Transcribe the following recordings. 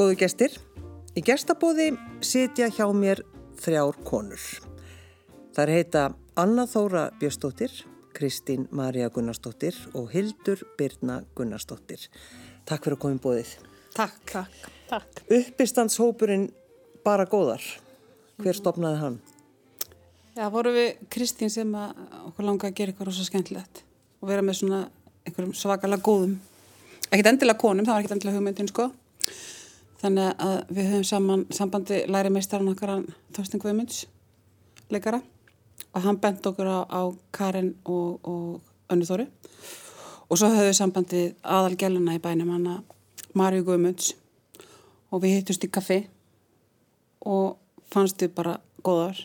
Góðu gestir, í gestabóði sitja hjá mér þrjár konur. Það heita Anna Þóra Björnsdóttir, Kristín Marja Gunnarsdóttir og Hildur Birna Gunnarsdóttir. Takk fyrir að koma í bóðið. Takk. Takk. Takk. Uppistandshópurinn bara góðar. Hver stopnaði hann? Já, voru við Kristín sem okkur langa að gera eitthvað rosa skemmtilegt og vera með svona einhverjum svakalega góðum. Ekkert endilega konum, það var ekkert endilega hugmyndin sko. Þannig að við höfum saman sambandi læri meistarinn okkar Þorstin Guðmunds, leikara og hann bent okkur á, á Karin og, og Önnu Þóri og svo höfum við sambandi aðal gæluna í bænum hann að Marju Guðmunds og við hittust í kaffi og fannst við bara góðar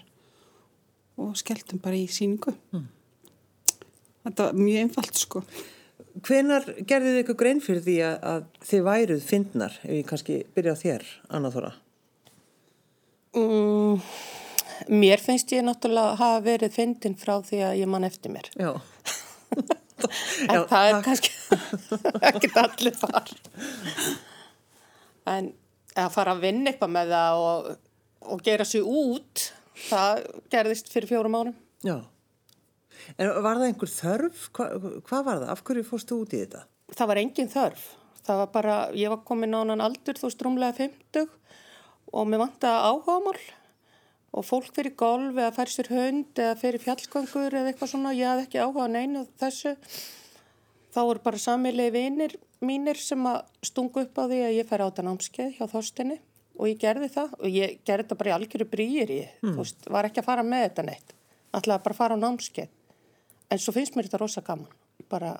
og skelltum bara í síningu. Mm. Þetta var mjög einfalt sko. Hvenar gerði þið ykkur grein fyrir því að, að þið væruð fyndnar, ef ég kannski byrja á þér, Anna Þóra? Mm, mér finnst ég náttúrulega að hafa verið fyndin frá því að ég mann eftir mér. Já. en Já, það er kannski ekki allir þar. En að fara að vinna eitthvað með það og, og gera sér út, það gerðist fyrir fjórum árum. Já. En var það einhver þörf? Hva, hvað var það? Af hverju fórstu út í þetta? Það var engin þörf. Það var bara, ég var komin á hann aldur þú strúmlega 50 og mér vant að áhuga mál og fólk fyrir golf eða fær sér hönd eða fyrir fjallgöngur eða eitthvað svona, ég hafði ekki áhuga neina þessu. Þá voru bara samilegi vinir mínir sem að stungu upp á því að ég fær á þetta námskeið hjá þórstinni og ég gerði það og ég gerði þetta bara í algjöru brýir í, mm. þú veist, var ekki að fara með þetta neitt. Alltaf bara fara á námskeið en svo finnst mér þetta rosa gaman. Bara,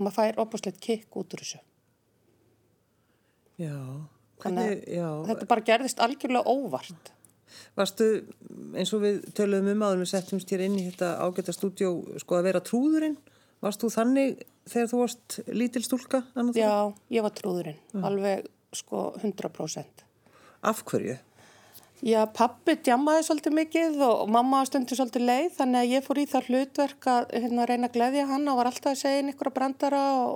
maður fær opasleitt kikk út úr þessu. Já, hvernig, já. Þetta bara gerðist algjörlega óvart. Varstu, eins og við töluðum um áður við settumst hér inn í þetta ágæta stúdjó sko að vera trúðurinn. Varst þú þannig þegar þú varst lítil stúlka? Já, ég var trúðurinn. Mm. alveg sko 100% Af hverju? Já, pappi djammaði svolítið mikið og mamma stundur svolítið leið þannig að ég fór í það hlutverk að hérna, reyna að gleyðja hann og var alltaf að segja inn ykkur að brandara og,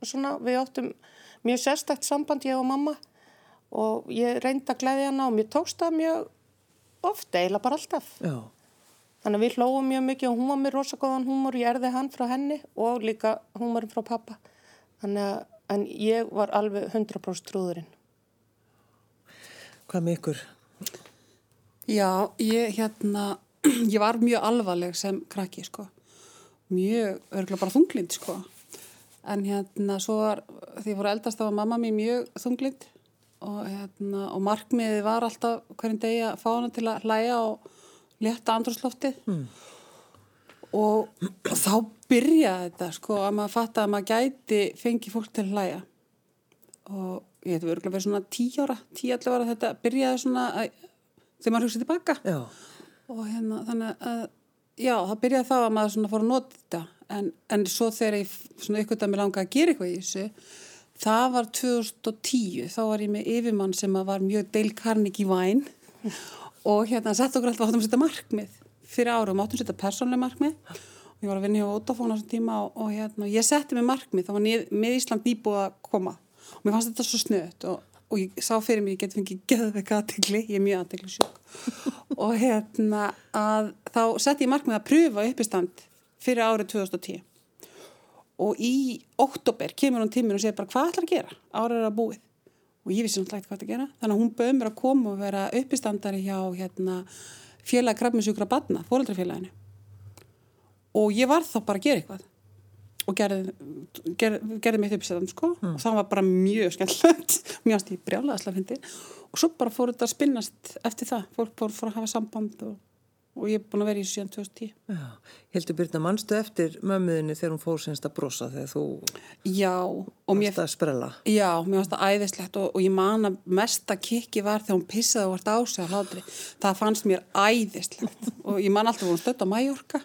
og svona við áttum mjög sérstakt samband ég og mamma og ég reyndi að gleyðja hann og mér tókst það mjög ofta, eiginlega bara alltaf. Já. Þannig að við hlóðum mjög mikið og hún var mér rosakóðan húmor, ég erði hann frá henni og líka húmorinn frá pappa. Þannig að en ég var alveg 100% trúðurinn. Hvað með ykkur? Já, ég hérna, ég var mjög alvarleg sem krakki sko, mjög, örgulega bara þunglind sko, en hérna svo var, því ég fór eldast þá var mamma mér mjög þunglind og hérna, og markmiði var alltaf hverjum degi að fá hana til að hlæja og leta andrúsloftið mm. og, og þá byrjaði þetta sko að maður fatta að maður gæti fengi fólk til að hlæja. Og ég hefði örgulega verið svona tí ára, tí að þetta byrjaði svona að þegar maður hugsaði tilbaka. Já. og hérna þannig að já það byrjaði þá að maður svona fór að nota þetta. En, en svo þegar ég svona ykkur mér langa að gera eitthvað í þessu það var 2010 þá var ég með yfirmann sem var mjög Dale Carnegie væn og hérna sett okkur alltaf áttum að setja markmið fyrir árum áttum að setja persónlega markmið. Og ég var að vinna hjá Ótafón á þessum tíma og, og hérna ég setti mig markmið. Þá var með Ísland nýbúið að koma. Og mér fannst þetta svo snöðt og og ég sá fyrir mig, ég geti fengið geðveika aðtegli, ég er mjög aðtegli sjúk og hérna að þá sett ég markmið að pröfa uppistand fyrir árið 2010 og í oktober kemur hún tíminn og segir bara hvað ætlar að gera, árið er að búið. Og ég vissi náttúrulega eitthvað að gera. Þannig að hún bauð mér að koma og vera uppistandari hjá hérna, félag krafminsjúkra badna, fóröldrafélaginu og ég var þá bara að gera eitthvað og gerði, gerði, gerði mitt uppsæðan sko. Mm. og það var bara mjög skemmtilegt. Mjög aðstíð brjálaðslega hindi og svo bara fór þetta að spinnast eftir það. Fólk fór, fór að hafa samband og, og ég er búin að vera í síðan 2010 Já, heldur Byrna, mannstu eftir mömmuðinni þegar hún fór senst að brosa þegar þú Já, og mér varst að sprella? Já, mér varst að æðislegt og, og ég man að mesta kikki var þegar hún pissaði og vart á sig að hlátri. Það fannst mér æðislegt. Og ég man alltaf hún stödd á Mæjorka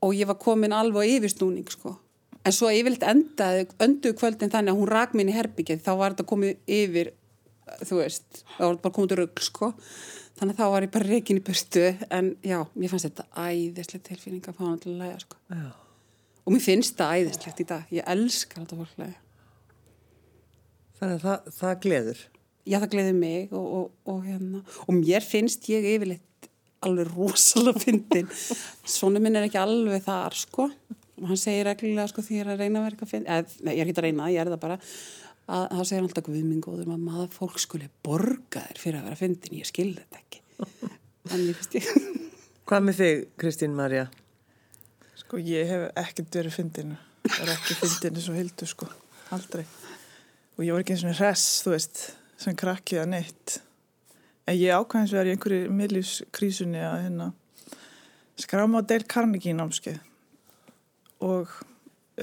og ég var komin alveg yfirstúning sko. en svo yfirleitt endaði öndu kvöldin þannig að hún rak í herbyggið þá var þetta komið yfir þú veist, þá var þetta bara komið til rögl sko. þannig að þá var ég bara reygin í börstu en já, mér fannst þetta æðislegt tilfinning að fá hann til að læga sko. og mér finnst það æðislegt í dag. Ég elskar þetta fólklega Þannig að það, það gleður. Já það gleði mig og, og, og hérna. Og mér finnst ég yfirleitt alveg rosalega fyndin svona minn er ekki alveg þar sko og hann segir reglulega sko því ég er að reyna að vera eitthvað fyndin eða, nei, ég er ekki að reyna, ég er það bara að það segir alltaf guðmingóður að maður fólk skuli borga þér fyrir að vera fyndin, ég skil þetta ekki en ég finnst ég Hvað með þig, Kristín Marja? Sko ég hef ekkert verið fyndinu. Það er ekki fyndinu svo hildu sko. Aldrei. Og ég var ekki eins og hress, þú veist, sem krakkið að neitt. En ég ákvæðins verið í einhverju millífskrísunni að hérna skráma á Dale Carnegie námskeið. Og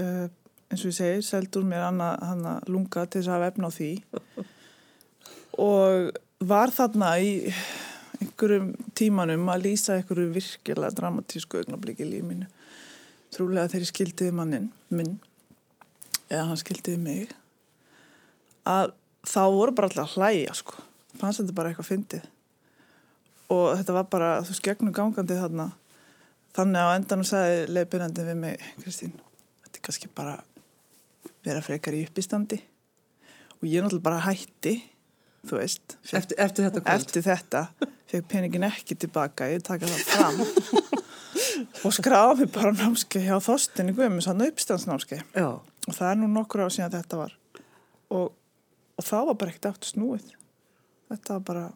uh, eins og ég segi, seldur mér hana lunga til þess að hafa efna á því. Og var þarna í einhverjum tímanum að lýsa einhverju virkilega dramatísku augnabliki í lífinu. Trúlega þegar ég skildiði mannin minn, eða hann skildiði mig, að þá voru bara alltaf að hlæja sko. Fannst þetta bara eitthvað fyndið. Og þetta var bara, þú veist, gegnum gangandi þarna. Þannig á endanum sagði leipinandi við mig, Kristín, þetta er kannski bara vera frekar í uppistandi. Og ég náttúrulega bara hætti, þú veist. Eftir, eftir þetta kvöld? Eftir þetta fekk peningin ekki tilbaka, ég taka það fram og skráði mig bara námskeið hjá Þorstinni Guðmus, hann uppstandsnámskeið og það er nú nokkur á síðan þetta var og, og þá var bara ekkert aftur snúið þetta var bara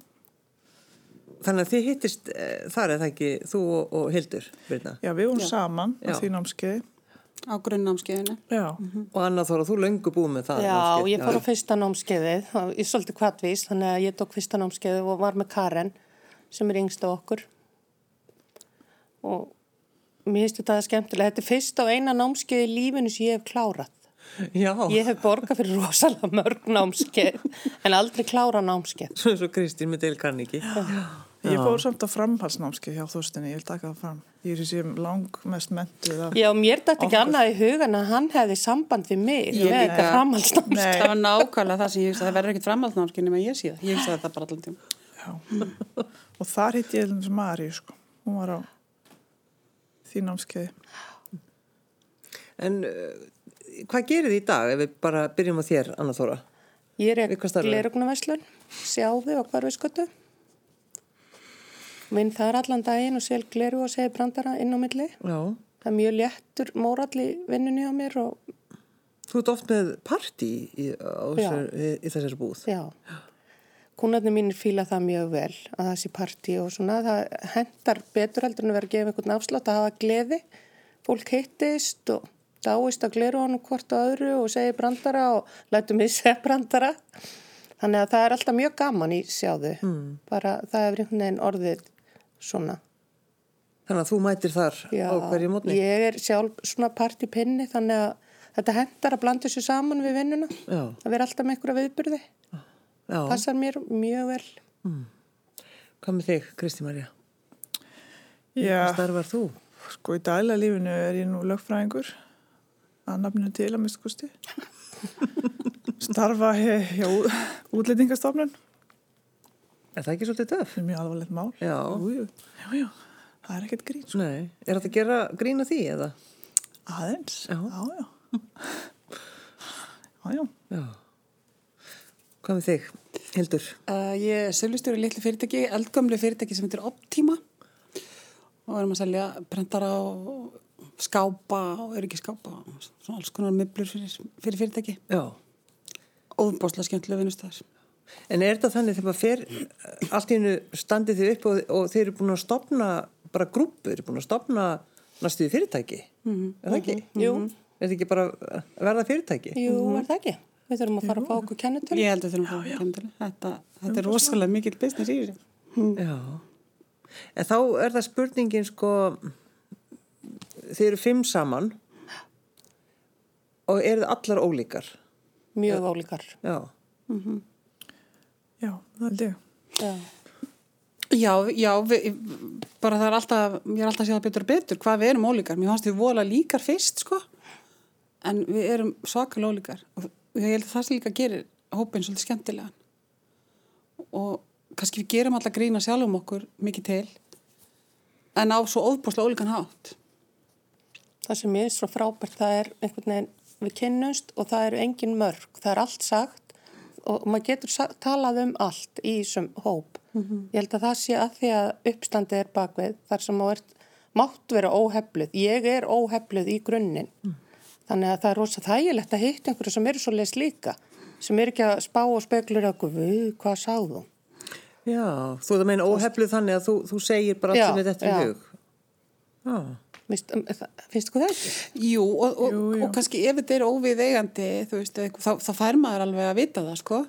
Þannig að þið hittist e, þar eða ekki þú og, og Hildur, Birna? Já, við vorum saman á því námskeiði. Á grunnnámskeiðinu mm -hmm. og Anna Þóra, þú löngu búið með það Já, námskeið. ég fór á fyrsta námskeiðið ég svolítið kvartvís, þannig að ég tók fyrsta námskeiðið og var með Karen sem er yngst á okkur. Og mér finnst þetta skemmtilega þetta er fyrst á eina námskeið í lífinu sem ég hef klárað Já. ég hef borgað fyrir rosalega mörg námskeið en aldrei klárað námskeið. Svo eins og Kristín með Dale Carnegie. Ég fór samt á framhalsnámskeið hjá Þorstinni, ég vil taka það fram. Ég er sem lang mest mentuð Já, mér dætti ekki annað í hugan að hann hefði samband við mig ég með þetta framhalsnámskeið Það var nákvæmlega það sem ég hugsa það verður ekkert framhalsnámskeið nema ég sé það. Ég hugsa þetta bara allan tíma og þar hitt ég eins og Mari sko. hún var á því námskeiði. En uh, hvað gerir þið í dag ef við bara byrjum á þér, Anna Þóra? Ég er glerugnavæslun sjáðu á hverfiskötu vinn þar allan daginn og sel gleru og segi brandara inn á milli. Já. það er mjög léttur mórall í vinnunni á mér og Þú ert oft með parti í, í, í þessari búð. Já, kúnarnir mínir fíla það mjög vel að það sé parti og svona. Það hendar betur heldur en að vera að gefa einhvern afslátt að hafa gleði. Fólk hittist og dáist að gleru honum hvort og öðru og segi brandara og lætu mig segja brandara þannig að það er alltaf mjög gaman í sjáðu mm. bara það er einhvern veginn orðið svona Þannig að þú mætir þar Já, á hverju mótni ég er sjálf svona partipinni þannig að þetta hendar að blanda þessu saman við vinnuna Já. að vera alltaf með einhverja viðbyrði Já. passar mér mjög vel mm. Hvað með þig, Kristi Marja? Já, Hvað starfar þú? Sko í dæla lífinu er ég nú lögfræðingur að nafninu til að mistkusti starfa hjá útlendingastofnun Er það ekki svolítið döf? Það er mjög alvarlegt mál Já. Jú, jú. já, já, það er ekkert grín sko. Nei, er þetta að gera grína því eða? Aðeins, Já. já, já Já, já Já Hvað með þig, Hildur? Uh, ég er sölustjóri í litlu fyrirtæki, eldgamlu fyrirtæki sem heitir Optima og erum að selja prentara og skápa og er ekki skápa svona alls konar möblur fyrir, fyrir fyrirtæki Já og bóslega skemmtilega vinnustæðis. En er þetta þannig þegar maður fer eh, allt í hennu standið þið upp og, og þeir eru búin að stopna bara grúpur, eru búin að stopna næstuði fyrirtæki? Mm -hmm. Er það ekki? Jú. Er þetta ekki bara að verða fyrirtæki? Jú, er það ekki? Við þurfum að fara að fá okkur kennetölu. Ég held að við þurfum að fá okkur kennetölu. Þetta, þetta er rosalega mikill business í þessu. Já. En þá er það spurningin sko, þið eru fimm saman og eru allar ólíkar? Mjög ólíkar. Já. Mm -hmm. Já, það held ég. Já. Já, já, við, bara það er alltaf, ég er alltaf að segja það betur og betur, hvað við erum ólíkar. Mér fannst við vola líkar fyrst, sko, en við erum svakal ólíkar og ég held að það sem líka gerir hópin svolítið skemmtilegan og kannski við gerum alltaf grína sjálfum okkur mikið til en á svo óbúslega ólíkan hátt. Það sem ég er svo frábært, það er einhvern veginn við kynnumst og það eru engin mörg. Það er allt sagt, og maður getur talað um allt í þessum hóp. Ég held að það sé að því að uppstandið er bakvið þar sem ert, mátt vera óhefluð. Ég er óhefluð í grunninn. Þannig að það er rosa þægilegt að hitta einhverju sem eru svo leis líka, sem eru ekki að spá og speklur okkur, hvað sáðu? Já, þú það meina óhefluð þannig að þú, þú segir bara allt Já, sem er þetta í hug. Já, það- finnst ykkur það ekki? Jú, og, og, Jú, jú. og kannski ef þetta er óvið eigandi, þú veist, þá, þá fær maður alveg að vita það, sko.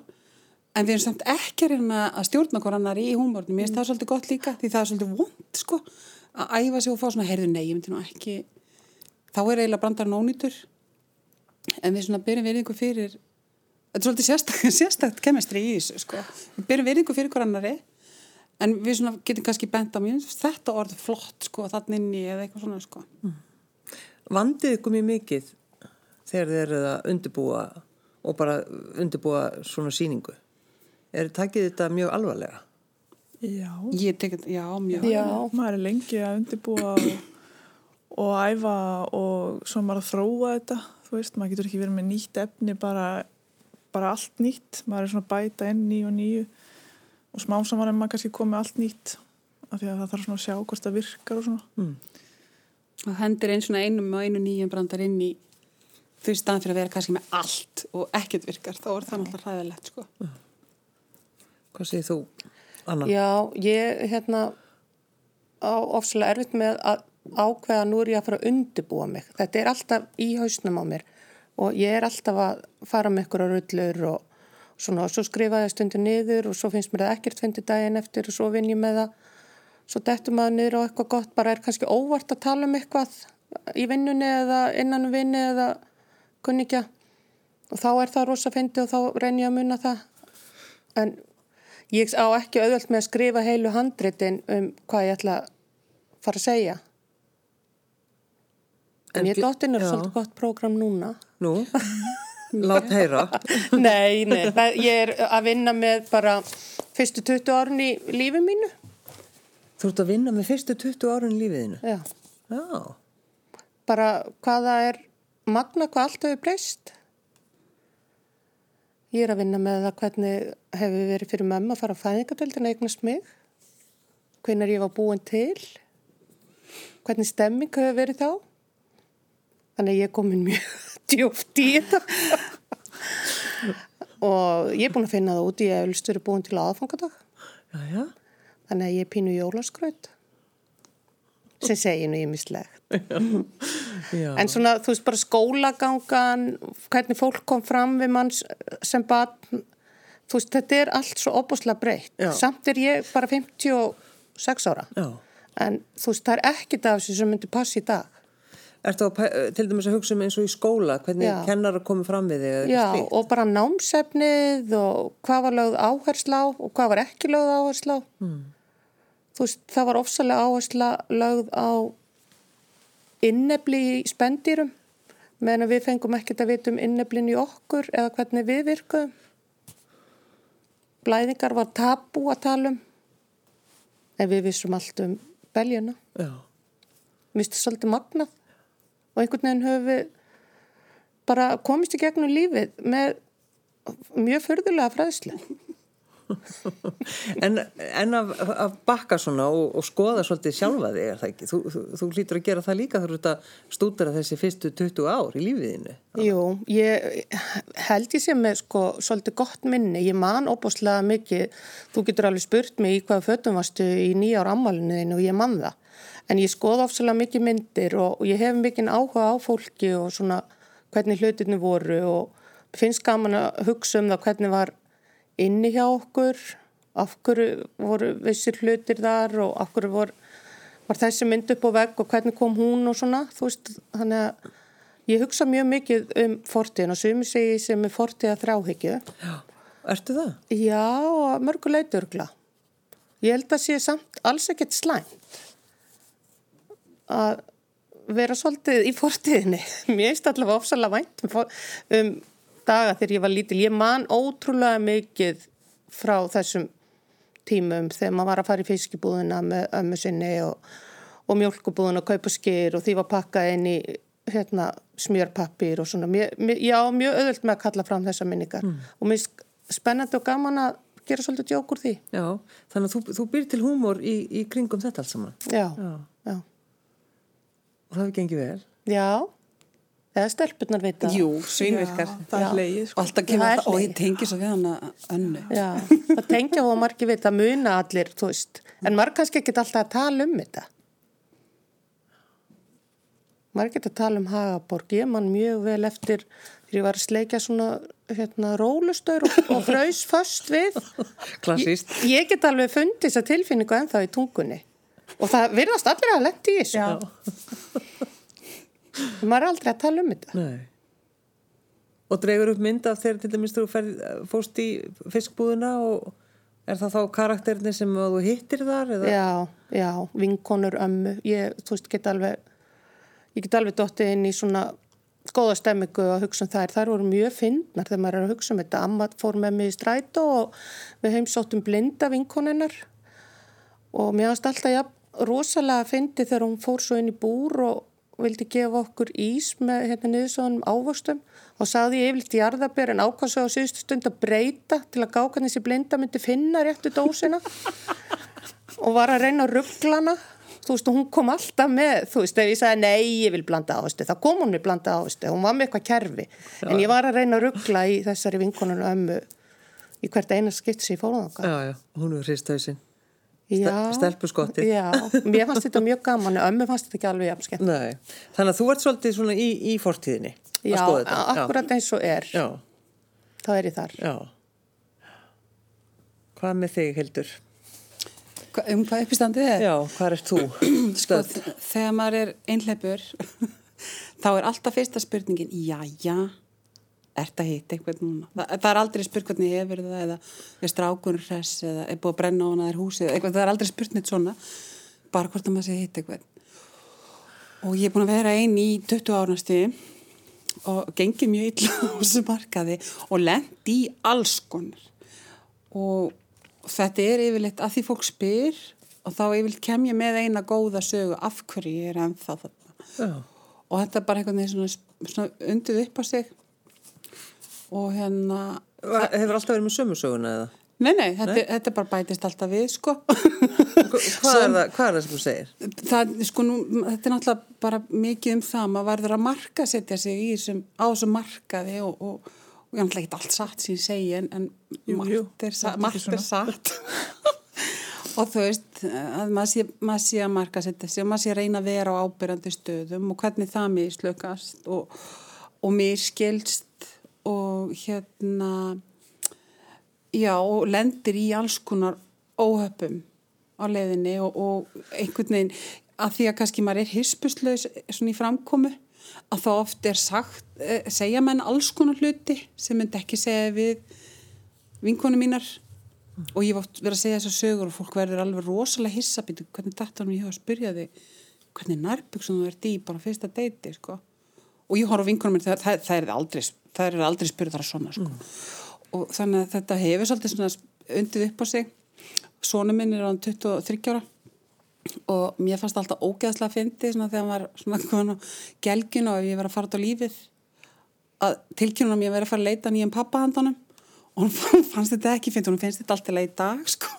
En við erum samt ekki að reyna að stjórna hver annar í húmórnum. Mér finnst það svolítið gott líka, því það er svolítið vond, sko, að æfa sig og fá svona, heyrðu, nei, ég myndi nú ekki, þá er eiginlega brandarinn ónýtur. En við svona byrjum virðingu fyrir, þetta er svolítið sérstakt, sérstakt kemestri í þessu, sko. Við byrjum virðingu fyrir hver annari, en við svona getum kannski bent á mér, þetta orð flott, sko, þannig inni eða eitthvað svona, sko. vandið ykkur mjög mikið þegar þið eruð að undirbúa og bara undirbúa svona síningu. Er takið þetta mjög alvarlega? Já, Ég tek þetta, já, mjög. Já. maður er lengi að undirbúa og, og æfa og svo maður að þróa þetta, þú veist, maður getur ekki verið með nýtt efni, bara, bara allt nýtt, maður er svona að bæta inn nýju og nýju og smá saman er maður kannski komið allt nýtt af því að það þarf svona að sjá hvort það virkar og svona. og hendur einn svona einum og einu nýjum brandar inn í fyrir staðan fyrir að vera kannski með allt og ekkert virkar, þá er það náttúrulega hræðilegt sko. Hvað segir þú, Anna? Já, ég hérna á ofslega erfitt með að ákveða nú er ég að fara að undibúa mig. Þetta er alltaf í hausnum á mér og ég er alltaf að fara með ykkur á rullur og svona og svo skrifa ég stundu niður og svo finnst mér það ekkert fyndi daginn eftir og svo vinn ég með það. Svo dettur maður niður á eitthvað gott, bara er kannski óvart að tala um eitthvað í vinnunni eða innan vinni eða kunningja og þá er það rosa fyndi og þá reynir ég að munna það. En ég á ekki auðvöld með að skrifa heilu handritin um hvað ég ætla að fara að segja. En En ég gl- dóttin er svolítið gott prógram núna. Nú, lát heyra. nei, nei, það, ég er að vinna með bara fyrstu 20 árin í lífi mínu. Þú ert að vinna með fyrstu 20 árin í lífiðinu. Já, Já, bara hvað það er magna, hvað allt hefur breyst. Ég er að vinna með það hvernig hefur verið fyrir mömmu að fara á fæðingatöldin eignast mig. Hvenær ég var búin til. Hvernig stemming hefur verið þá. Þannig ég er komin mjög djúft í þetta. og ég er búin að finna það út. Ég hef verið búin til aðfangadag. Þannig að ég pínu jólaskraut. Sem segir nú ég mislegt. En svona, þú veist, bara skólagangan, hvernig fólk kom fram við mann sem batn, þú veist, þetta er allt svo opuslega breytt. Já. Samt er ég bara 56 ára. Já. En þú veist, það er ekkit af þessu sem myndi passa í dag. Ertu að, pæ- til dæmis að hugsa um eins og í skóla, hvernig Já. kennar að koma fram við þig Já, slíkt? og bara námsefnið og hvað var lögð áhersla á og hvað var ekki lögð áhersla á. Mm. Þú veist, það var ofsalega áhersla lögð á innefli í spendýrum meðan við fengum ekkert að vita um inneflin í okkur eða hvernig við virkuðum. Blæðingar var tabú að tala um en við vissum allt um beljuna. Já. Mér finnst það svolítið magnað og einhvern veginn höfum við bara komist í gegnum lífið með mjög förðulega fræðslu. En, en að, að bakka svona og, og skoða svolítið sjálfa þig, er það ekki? Þú, þú, þú hlýtur að gera það líka þú ert að stúdara þessi fyrstu 20 ár í lífiðinu. Jú, ég held ég sem með sko svolítið gott minni. Ég man óbúslega mikið, þú getur alveg spurt mig í hvaða fötum varstu í nýjára ammálinu þínu og ég man það. En ég skoða ofsalega mikið myndir og, og ég hef mikið áhuga á fólki og svona hvernig hlutinni voru og finnst gaman að hugsa um það hvernig var inni hjá okkur, af hverju voru vissir hlutir þar og af hverju vor, var þessi mynd upp á vegg og hvernig kom hún og svona, þú veist, þannig að ég hugsa mjög mikið um fortíðin og sumi segi sem er fortíða þráhyggju. Já. Ertu það? Já, og mörgu leiturgla. Ég held að sé samt alls ekkert slæmt að vera svolítið í fortíðinni. Mér finnst allavega ofsalega vænt um, um daga þegar ég var lítil. Ég man ótrúlega mikið frá þessum tímum þegar maður var að fara í fiskibúðina með ömmu sinni og, og mjölkubúðina og kaupa skýr og því var pakkað inn í hérna, smjörpappir og svona. Mér, mér, já, mjög öðvöld með að kalla fram þessa minningar og mér finnst spennandi og gaman að gera svolítið djókur því. Já, þannig að þú, þú býr til húmor í, í kringum þetta allt saman. Já, Já. Og það hefur gengið vel. Já, eða stelpunar vita. Jú, svínvirkar. það Já. er Og sko. alltaf Það kemur það, og ég tengi svo við hana önnu. Já, það tengja og margir vita, muna allir, þú veist. En margir kannski ekki alltaf að tala um þetta. Margir geta að tala um Hagaborg. Ég man mjög vel eftir þegar ég var að sleikja svona hérna, rólustöður og, og fraus föst við. Klassíst. Ég, ég get alveg fundið þessa tilfinningu ennþá í tungunni. Og það virðast allir að lendi í þessu. Já. Maður er aldrei að tala um þetta. Nei. Og dregur upp mynd af þegar til dæmis þú ferð, fóst í fiskbúðuna og er það þá karakterinni sem þú hittir þar? Eða? Já, já, vinkonur, ömmu. Ég, þú veist, get alveg, ég get alveg dottið inn í svona góða stemmingu að hugsa um þær. Þær voru mjög fyndnar þegar maður er að hugsa um þetta. Amma fór með mig í strætó og við heimsóttum blinda vinkonennar og mér hafst alltaf ja, rosalega fyndi þegar hún fór svo inn í búr og vildi gefa okkur ís með hérna niðursóðanum ávöxtum. Og sagði ég yfirleitt jarðabér en ákvæmst á síðustu stund að breyta til að gáka þessi blinda myndi finna réttu dósina. Og var að reyna að ruggla hana þú veist og hún kom alltaf með þú veist ef ég sagði nei ég vil blanda ástu þá kom hún með blanda ástu, hún var með eitthvað kerfi. En ég var að reyna að ruggla í þessari vinkonunum ömmu í hvert eina skipt sem ég fór Já, já, hún er hristhausinn. Já. stelpuskottið. Já, mér fannst þetta mjög gaman en ömmu fannst þetta ekki alveg jafn skemmt Nei, þannig að þú ert svolítið svona í, í fortíðinni Já, akkurat eins og er Já, þá er ég þar já. Hvað með þig, Hildur? Hva- Um hvað uppistandið er? Já, hvað ert þú? Sko, þegar maður er einhleipur, þá er alltaf fyrsta spurningin, jæja, ert að hitta einhvern núna? Þa, það er aldrei spurt hvernig hefur það eða er strákunur hress eða er búið að brenna á hana þær húsið, eitthvað, það er aldrei spurt neitt svona, bara hvort að maður sé hitta einhvern. Og ég er búin að vera einn í 20 árnasti og gengið mjög illa á þessu markaði og lent í alls konar. Og þetta er yfirleitt að því fólk spyr og þá yfirleitt kem ég með eina góða sögu af hverju ég er ennþá þarna. Já, Og þetta er bara einhvern veginn svona, svona undið upp á sig og hérna, Va- hefur alltaf verið með sömursöguna eða? nei, nei, þetta, er- þetta er bara bætist alltaf við, sko. Hvað er, það, hvað er það sem þú segir? það, sko, nú, þetta er náttúrulega bara mikið um það, maður verður að marka setja sig í þessum, á þessum markaði og, og, og ég náttúrulega ekki allt satt sem ég segi, en, en Jú, margt jú, er, sa, er margt er satt. og þú veist, að maður sé, maður sé að marka setja sig og maður sé að reyna að vera á ábyrjandi stöðum og hvernig það mislökast og, og miskilst og hérna já, og lendir í alls konar óhöpum á leiðinni og, og einhvern veginn að því að kannski maður er hispuslaus svona í framkomu að þá oft er sagt, eh, segja menn alls konar hluti sem myndi ekki segja við vinkonu mínar og ég oft verið að segja þessar sögur og fólk verður alveg rosalega hissa býtu hvernig dættar mér hjá að spyrja þig hvernig nærbuksum þú ert í bara fyrsta deiti sko. og ég horf á vinkonum mér það, það, það er aldrei, það er aldrei spurðar svona sko. og þannig að þetta hefur svolítið svona undið upp á sig. Sónu minn er á 23 ára og mér fannst alltaf ógeðslega að fyndi þegar hann var svona komin á gelginu og ef ég var að fara út á lífið að tilkynna mér að vera að fara að leita nýjum pappahandanum. Og hún fannst þetta ekki fyndi, hún finnst þetta alltaf leið í dag sko.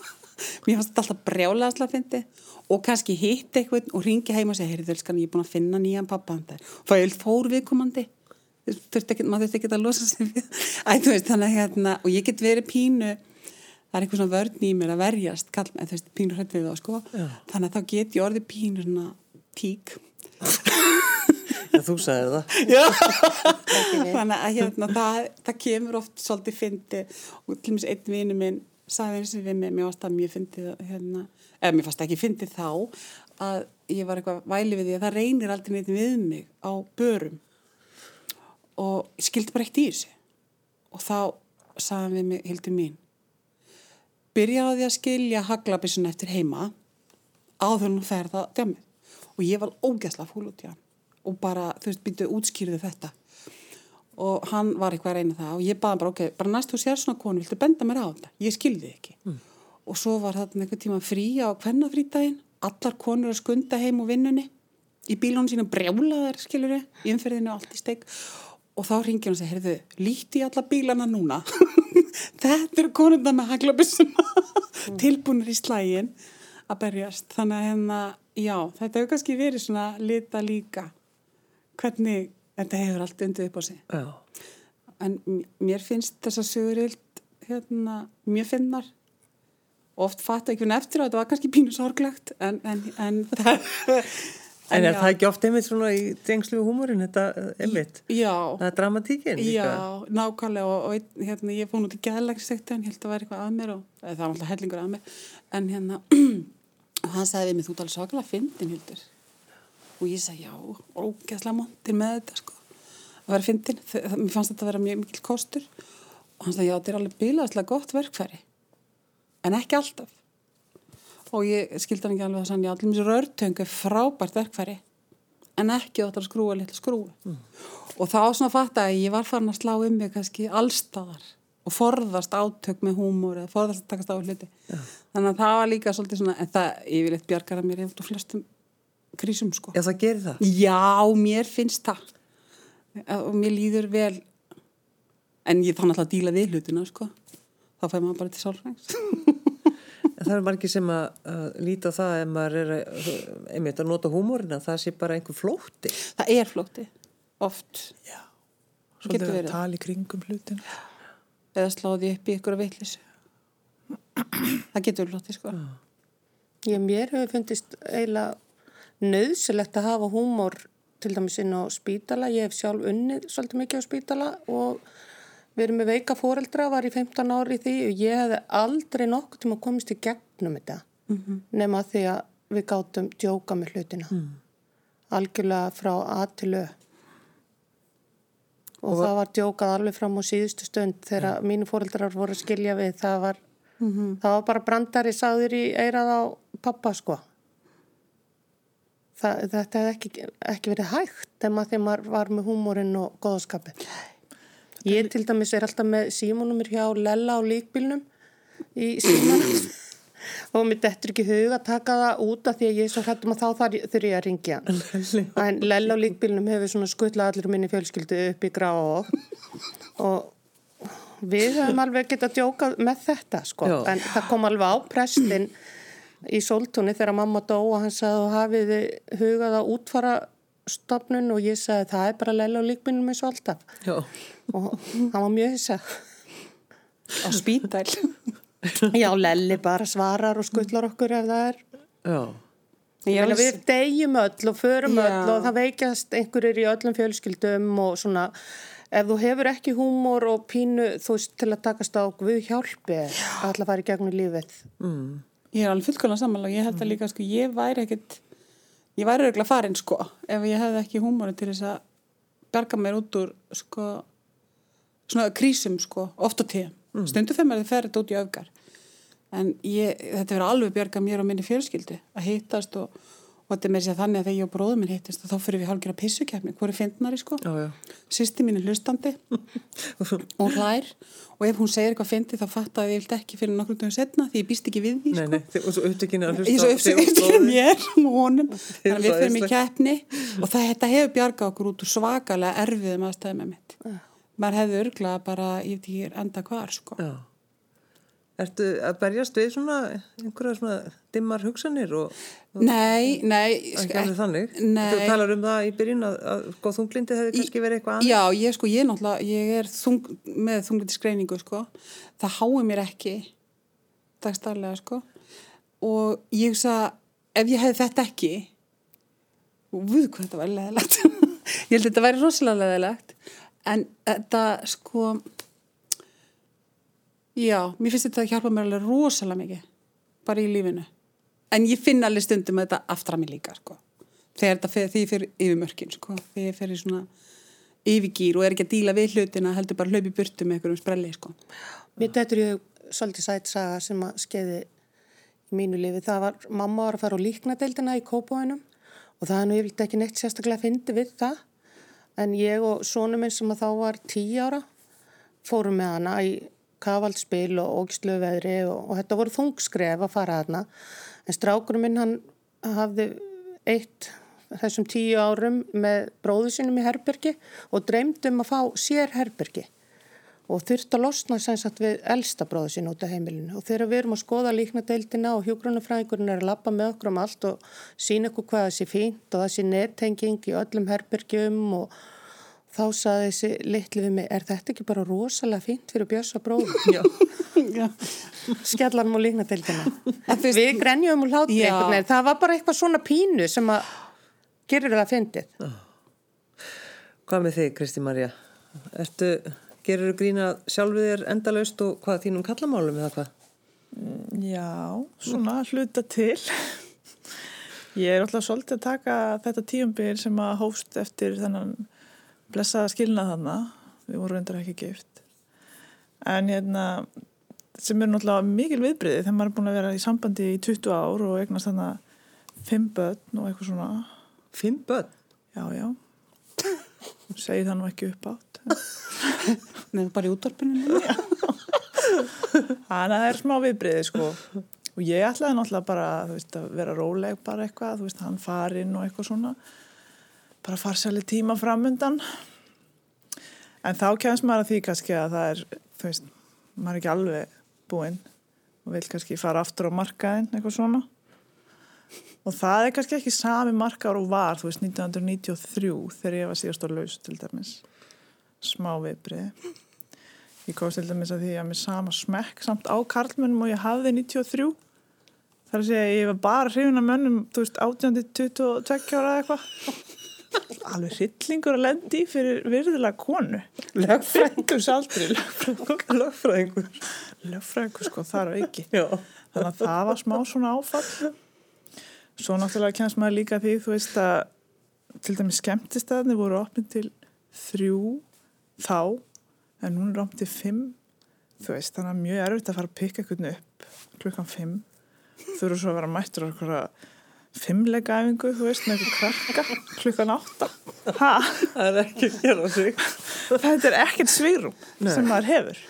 mér fannst þetta alltaf brjálega að fyndi og kannski hitt eitthvað og ringi heim og segja, heyrðu þölskan, ég er búin að finna nýjan pappahandar og það er fór viðkomandi. þurfti ekki, maður þurfti ekki að losa sig við veist, þannig að hérna og ég get verið pínu það er eitthvað svona vörn í mér að verjast kall, en þú veist, pínu hrætt við það sko. Já. þannig að þá get ég orðið pínu svona tík. Já, þú sagði það. þannig að hérna, það, það kemur oft svolítið fyndi og til og einn vini minn sagði eins og við mig, mér fannst það mjög fyndið hérna, eða mér fannst ekki fyndið þá að ég var eitthvað væli við því að það reynir aldrei neitt við mig á börum og ég skildi bara eitt í þessu. Og þá sagði hann við mig, hildur mín byrjaði að skilja haglabissun eftir heima áður nú ferða djamið og ég var ógæsla fúl út í hann. Og bara, þú veist, byrjuðu útskýrðu þetta. Og hann var eitthvað að reyna það og ég baði bara, ok, bara næst þú sér svona konu, viltu benda mér á þetta? Ég skilði ekki. Mm. og svo var þarna einhver tíma frí á hvernafrítaginn, allar konur að skunda heim úr vinnunni. Í bílunum sína brjálaðar, skilur í umferðinu og allt í steik og þá ringir hann og segir, heyrðu, líti alla bílana núna þetta eru konunda með haglabissuna tilbúinir í slægin að berjast. Þannig að hérna, já, þetta hefur kannski verið svona lita líka hvernig þetta hefur allt undið upp á sig. Já. En mér finnst þessa sögurild hérna, mjög finnar oft fatt ekki hún eftir að þetta var kannski pínu sorglegt en, en, en það En er já. það ekki oft einmitt svona í tengslu húmórin, þetta einmitt? Já, Það er dramatíkin líka. Já, nákvæmlega. Og, og hérna, ég fór nú til geðlægstekti hann held að vera eitthvað að mér og það var alltaf hellingur að mér. En hérna, hann sagði við mig þú alveg svakalega fyndin hildur. Og ég sagði já, ógeðslega montir með þetta sko að vera fyndin, það- mér fannst þetta að vera mjög mikil kostur. Og hann sagði já, þetta er alveg bilaðslega gott verkfæri. En ekki alltaf og ég skildi hann ekki alveg að sann, já, allir mjög rörtöng er frábært verkfæri en ekki átt að skrúa litla skrúi og þá svona fatt að ég var farin að slá um mig kannski allstaðar og forðast átök með húmor eða forðast að takast á hluti. Þannig að það var líka svolítið svona en það yfirleitt bjargar að mér hefur flestum krísum sko. Já, það gerir það. Já, mér finnst það. Og mér líður vel. En ég alltaf að díla við hlutina sko. Þá fær maður bara til sálfræðings. En það er margir sem að, að líta það ef maður er að, einmitt að nota húmórina, það sé bara einhver flótti. Það er flótti, oft Já. Svolítið að tala í kringum hlutin. eða sláði upp í ykkur að veitlis Það getur flótti sko Ég mér hefur fundist eiginlega nöðsilegt að hafa húmor til dæmis inn á spítala. Ég hef sjálf unnið svolítið mikið á spítala og við erum með veika fóreldra, var í 15 ári því og ég hefði aldrei nokkuð tíma komist í gegnum þetta nema því að við gátum djóka með hlutina. Algjörlega frá A til Ö. Og, það var djókað alveg fram á síðustu stund þegar mínu fóreldrar voru að skilja við. Það var, það var bara brandari sagður í eirað á pappa sko. Það, þetta hefði ekki, ekki verið hægt ef maður var með húmórin og góðskapið. Ég til dæmis er alltaf með símónumir hjá Lella á líkbílnum í símanum og mér dettur ekki hug að taka það út af því að ég er svo hrættum að þá þar þurfi ég að ringja. En Lella á líkbílnum hefur svona skuttla allir minni fjölskyldu upp í grá og, og við höfum alveg getað djókað með þetta sko. Já. En það kom alveg á prestin í sóltúni þegar mamma dó og hann sagði og hafið þið hugað að útfara stopnun og ég sagði það er bara Lella á líkbílnum eins og alltaf. Já. Og hann var mjög hissa. á spítæl Já, Lelli bara svarar og skuttlar okkur ef það er. Já. Ég við deyjum öll og förum Já. öll og það veikast einhverjir í öllum fjölskyldum og svona ef þú hefur ekki húmor og pínu þú veist til að takast á Guð hjálpi að alla fara í gegnum lífið. Ég er alveg fullkvæmlega sammála og ég held að líka sko, ég væri ekkit ég væri örgulega farin sko ef ég hefði ekki húmóri til þess að berga mér út úr sko svona krísum sko, oft á tíðum mm. stundu þegar maður fer þetta út í öfgar en ég, þetta verður alveg bjarga mér og minni fjölskyldu að hittast og, og þetta er með sér þannig að þegar ég og bróðum minn hittast þá fyrir við hálfgerða pissukefni, hvað er fyndnari sko? Sýsti mín er hlustandi og hlær. Og ef hún segir eitthvað fyndi þá fatta að ég vilt ekki fyrir nokkrum dögum setna því ég býst ekki við því Nei, sko. nei, þið- og svo upptökinu að Ég hlusta svo uppsöktur mér og honum. Þannig að við fyrir mig keppni og það, þetta hefur bjargað okkur út úr svakalega erfiðum aðstæðum með mitt maður hefði örglað bara, ég veit ekki enda hvar sko. Ertu að berjast við svona einhverja svona dimmar hugsanir og nei, nei ekki alveg þannig? nei. Þú talar um það í byrjun að, að sko, þunglindi hefði kannski verið eitthvað annað? Já, ég sko, ég ég er þung, með þunglindi skreiningu, sko. Það hái mér ekki dagstarlega, sko. Og ég hugsa, ef ég hefði þetta ekki, og við hvað þetta var leðilegt. ég held að þetta væri rosalega leðilegt. En þetta, sko, já, mér finnst þetta að hjálpa mér alveg rosalega mikið, bara í lífinu. En ég finn alveg stundum að þetta aftra mig líka, sko. Þegar því ég fyrir yfir mörkin, sko. Þegar ég fyrir svona yfirgýr og er ekki að díla við hlutina, heldur bara hlaupi burtu með einhverjum sprelli, sko. Mér er ég svolítið sætt saga sem að skeiði í mínu lifi. Það var, mamma var að fara á líknadeildina í Kópavænum og það er nú yfirleitt ekki neitt sérstaklega að fyndi við það. En ég og sonu minn sem að þá var tíu ára fórum með hana í kavaldspil og ógislu veðri og, og þetta voru þungskref að fara hana. En strákurum minn hann hafði eitt þessum tíu árum með bróðu sinum í herbergi og dreymdum að fá sér herbergi og þurft að losna sem sagt við elsta bróðu sín út af heimilinu og þegar við erum að skoða líknadeildina og hjógrunafræðingurinn er að lappa með okkur um allt og sína okkur hvað þessi fínt og þessi nettenging í öllum herbergjum og þá saði þessi litlu við mig, er þetta ekki bara rosalega fínt fyrir bjössa bróðu? Já. Skjallanum og líknadeildina. Við grenjum og hlátt það var bara eitthvað svona pínu sem að gerir það að fyndið. Hvað með þig, Kristi Marja? Ertu Gerur þú grína sjálfið þér endalaust og hvað þínum kallamálum eða hvað? Já, svona hluta til. Ég er alltaf svolítið að taka þetta tíumbyrg sem að hófst eftir þennan blessaða skilna þannig. Við vorum reyndar ekki gift. En hérna, sem er náttúrulega mikil viðbriði þegar maður er búin að vera í sambandi í 20 ár og eignast að fimm börn og eitthvað svona. Fimm börn? Já, já. Segir það nú ekki upp átt. Nefnum bara í útvarpinu. Þannig að það er smá viðbriði sko. Og ég ætlaði náttúrulega bara veist, að vera róleg bara eitthvað, þú veist, hann farinn og eitthvað svona. Bara farsæli tíma framöndan. En þá kemst maður að því kannski að það er, þú veist, maður er ekki alveg búinn og vil kannski fara aftur á markaðin eitthvað svona. Og það er kannski ekki sami markaður og var, þú veist, 1993 þegar ég var síðast á laus til dæmis. Smá viðbriði. Ég komst til dæmis að því að mér sama smekk samt á karlmennum og ég hafði 93. Það er að segja ég var bara hrifin að mönnum, þú veist, 18-22 ára eitthvað. Alveg hryllingur að lendi fyrir virðilega konu. Lögfræðingur saldri. Lögfræðingur. Lögfræðingur, sko, þar á ekki. Já. Þannig að það var smá svona áfall. Svo náttúrulega kemst maður líka því þú veist að til dæmis skemmtistæðinni voru opnið til þrjú þá en núna er opnið til fimm þú veist þannig að mjög erfitt að fara að pikka einhvern upp klukkan fimm þú eru svo að vera mættur á einhverja fimmleika efingu þú veist með einhver krakka klukkan átta. Ha? Það er ekki að gera sig Þetta er ekkert svírum sem maður hefur.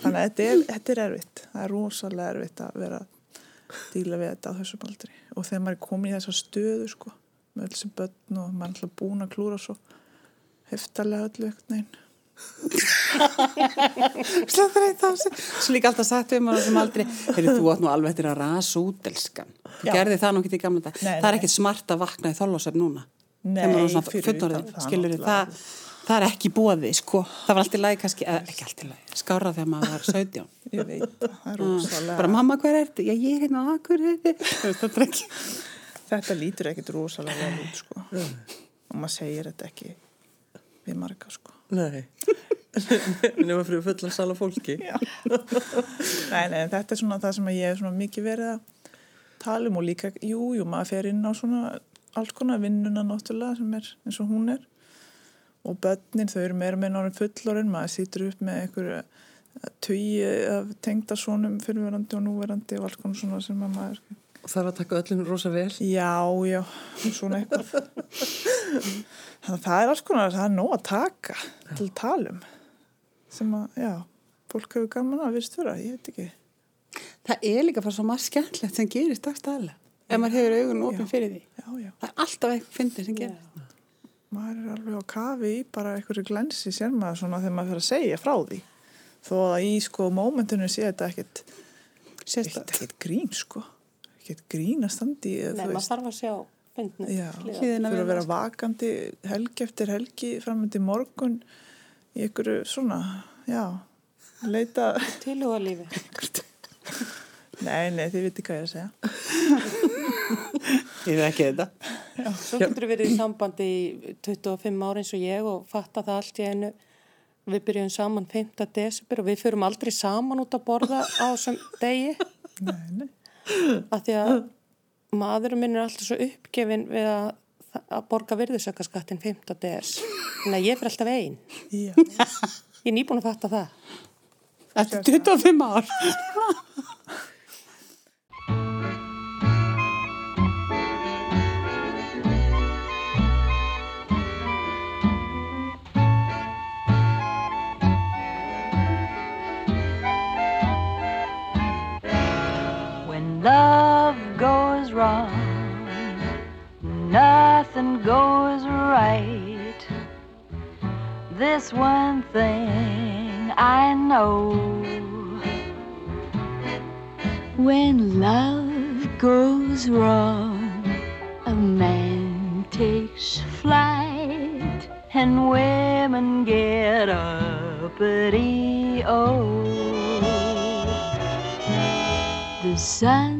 Þannig að þetta er, þetta er erfitt. Það er rosalega erfitt að vera díla við þetta á þessu baldri og þegar maður er komin í þessa stöðu sko með öll sem börn og maður er alltaf búin að klúra svo heftalega öllu ekkert neginn Slöfður eitt á sig Svo líka alltaf sagt við maður sem aldrei Heyrðu þú átt nú alveg eftir að rasa út elskan. Þú gerði það nú ekki í gamla dag Það er ekkit smart að vakna í þóllásef núna. Nei, fyrir það, skilur það, það er ekki bóði sko, það var alltaf læg kannski, eða ekki alltaf læg, skára þegar maður var 17. Ég veit, það er rosalega. Bara mamma hver er þetta? Já ég er hérna á akkur, þetta lítur ekkit rosalega út sko. Og maður segir þetta ekki við marga sko. Nei, nema fyrir fulla sala fólki. nei, nei, þetta er svona það sem ég er mikið verið að tala um og líka, jú, jú, maður fer inn á svona alls konar vinnuna náttúrulega sem er eins og hún er. Og börnin þau eru meira meina orðin fullorinn maður sýtur upp með einhverju tugi af tengdarsónum fyrirverandi og núverandi og alls konar svona sem maður og það var að taka öllum rosa vel. Já, já, svona eitthvað. Þannig að það er alls konar það er nóg að taka til talum sem að, já fólk hefur gaman að virðst vera, ég veit ekki. Það er líka bara svo margt skemmtlegt sem gerist dagstæðilega ef maður hefur augun ofin fyrir því. Já, já. það er alltaf eitthvað fyndir sem gerir maður er alveg á kafi í bara einhverju glensi sér maður svona þegar maður fyrir að segja frá því. Þó að í sko mómentinu sé þetta ekkert ekkert grín sko ekkert grín að standi Nei, maður þarf að sjá fyndinu Já, fyrir að vera vakandi helgi eftir helgi framöndi morgun í einhverju svona já, leita Tilhuga lífi Nei, nei, þið viti hvað ég að segja. Ég veit ekki þetta. Já. Svo getur við verið í sambandi í 25 ári eins og ég og fatta það allt í einu. Við byrjum saman 5. desember og við fyrum aldrei saman út að borða á þessum degi. Nei, nei. Af því að maðurum minn er alltaf svo uppgefin við að, að borga virðusökkaskattin 5. des. Þannig að ég fyrir alltaf einn. Ég er nýbúin að fatta það. Þetta er 25 ár. Love goes wrong, nothing goes right. This one thing I know when love goes wrong, a man takes flight and women get uppity. Oh, the sun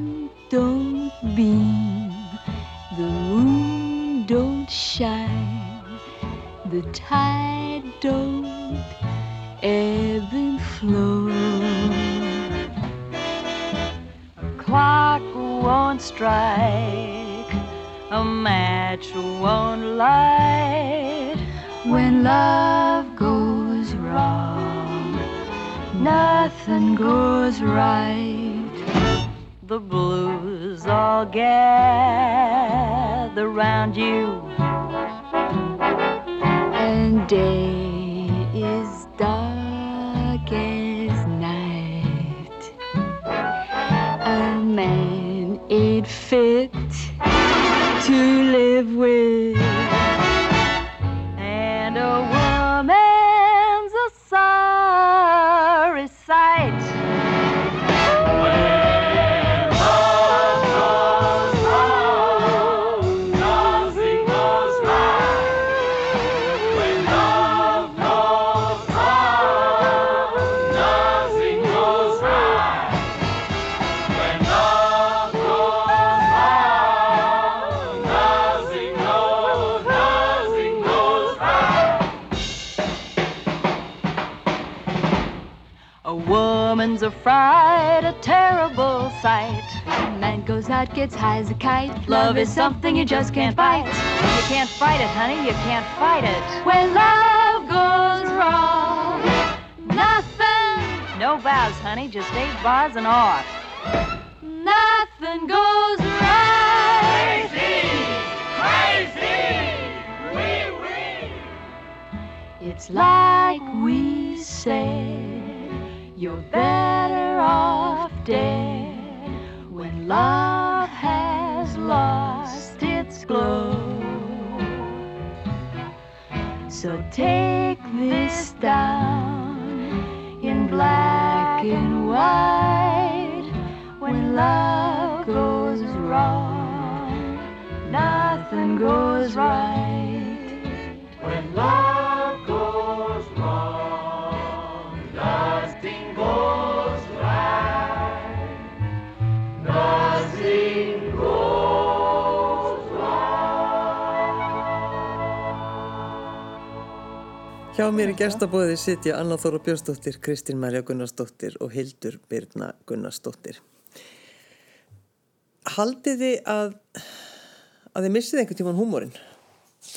don't beam, the moon don't shine, the tide don't ebb and flow. A clock won't strike, a match won't light when love goes wrong. Nothing goes right. The blues all gather round you, and day is dark as night. A man ain't fit to live with, fright, a terrible sight. Man goes out, gets high as a kite. Love is something you just can't fight. You can't fight it, honey, you can't fight it. When love goes wrong, nothing. No vows, honey, just eight bars and off. Nothing goes right. Crazy! Crazy! Wee wee! It's like we said, you're better off dead when love has lost its glow. So take this down in black and white when love goes wrong, nothing goes right. Hjá mér í gestabóði sitja Anna Þóra Björnsdóttir, Kristín Marja Gunnarsdóttir og Hildur Birna Gunnarsdóttir. Haldið þið að, að þið missið einhvern tíman húmórin?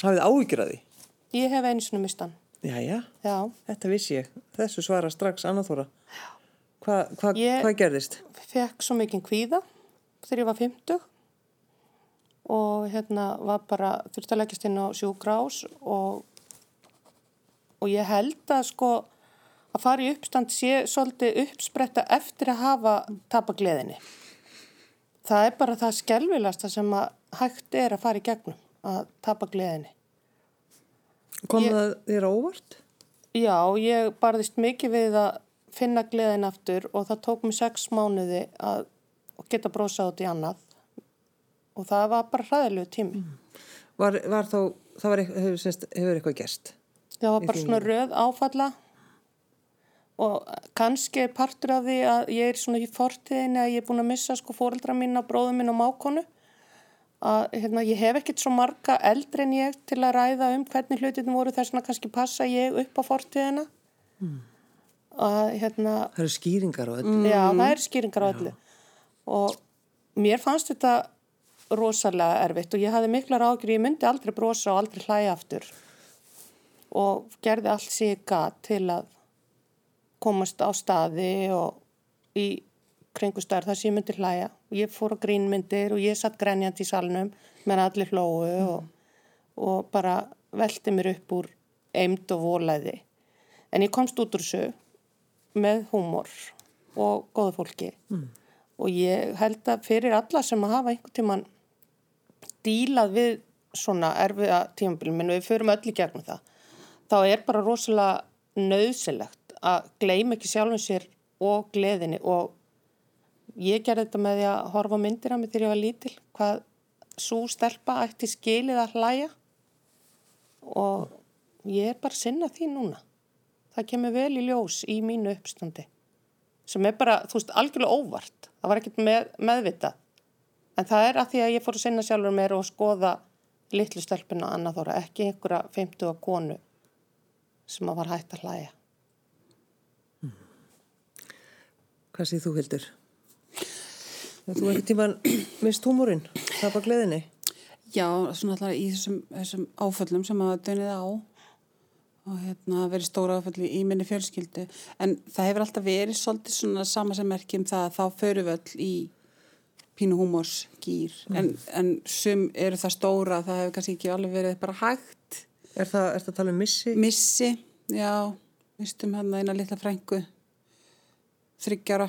Hafið áhyggjur að því? Ég hef einu sinni mistan. Jæja, Já, þetta vissi ég. Þessu svara strax Anna Þóra. Hva, hva, Ég- Hvað gerðist? fekk svo mikinn kvíða þegar ég var 50 og hérna var bara leggjast inn á sjúkrás og, og ég held að sko að fara í uppstand sé svolítið uppspretta eftir að hafa tapa gleðinni. Það er bara það skelvilasta sem að hægt er að fara í gegnum, að tapa gleðinni. Kom Ég- það þér óvart? Já, ég barðist mikið við að finna gleðin aftur og það tók mér sex mánuði að geta brósa út í annað og það var bara hræðilegu tími. Var, var þá, það var, hefur, hefur eitthvað gerst? Það var bara svona röð áfalla. Og kannski er partur af því að ég er svona í fortíðinni að ég er búin að missa sko fóreldra mína, bróðu mín og mákonu að hérna, ég hef ekkert svo marga eldri en ég til að ræða um hvernig hlutinu voru. Þess vegna kannski passa ég upp á fortíðina. Að hérna Það eru skýringar á þetta. Já, það eru skýringar á öllu. Og mér fannst þetta rosalega erfitt og ég hafði miklar ágjur, ég myndi aldrei brosa og aldrei hlæja aftur. Og gerði allt sem ég gat til að komast á staði og í kringustar þar sem ég myndi hlæja. Ég fór á grínmyndir og ég satt grenjandi í salnum meðan allir hlóu og, og bara velti mér upp úr eimd og volæði. En ég komst út úr þessu með húmor og góðu fólki og ég held að fyrir alla sem að hafa einhvern tíman dílað við svona erfiða minn og við förum öll í gegnum það þá er bara rosalega nöðsilegt að gleyma ekki sjálfum sér og gleðinni. Og ég gerði þetta með því að horfa myndir af mig þegar ég var lítil hvað svo stelpa ætti skilið að hlæja. Og ég er bara að sinna því núna. Það kemur vel í ljós í mínu uppstandi sem er bara, þú veist, algjörlega óvart. Það var ekkert með, meðvita en það er að því að ég fór að sinna sjálfur mér og skoða litlu stelpuna annað þóra, ekki einhverja 50 konu sem að var hægt að hlæja Hvað séð þú hildur? Þú ekki tíman mist húmúrin, það var gleðinni. Já, svona alltaf í þessum, þessum áföllum sem að dönið á og hérna verið stóra áfölli í minni fjölskyldu en það hefur alltaf verið svolítið svona sama sem merkjum það að þá förum við öll í pínu húmors gýr mm. en, en sum eru það stóra það hefur kannski ekki alveg verið bara hægt Er það, að tala um missi? Missi, já. Vistum hann að eina litla frængu þryggjara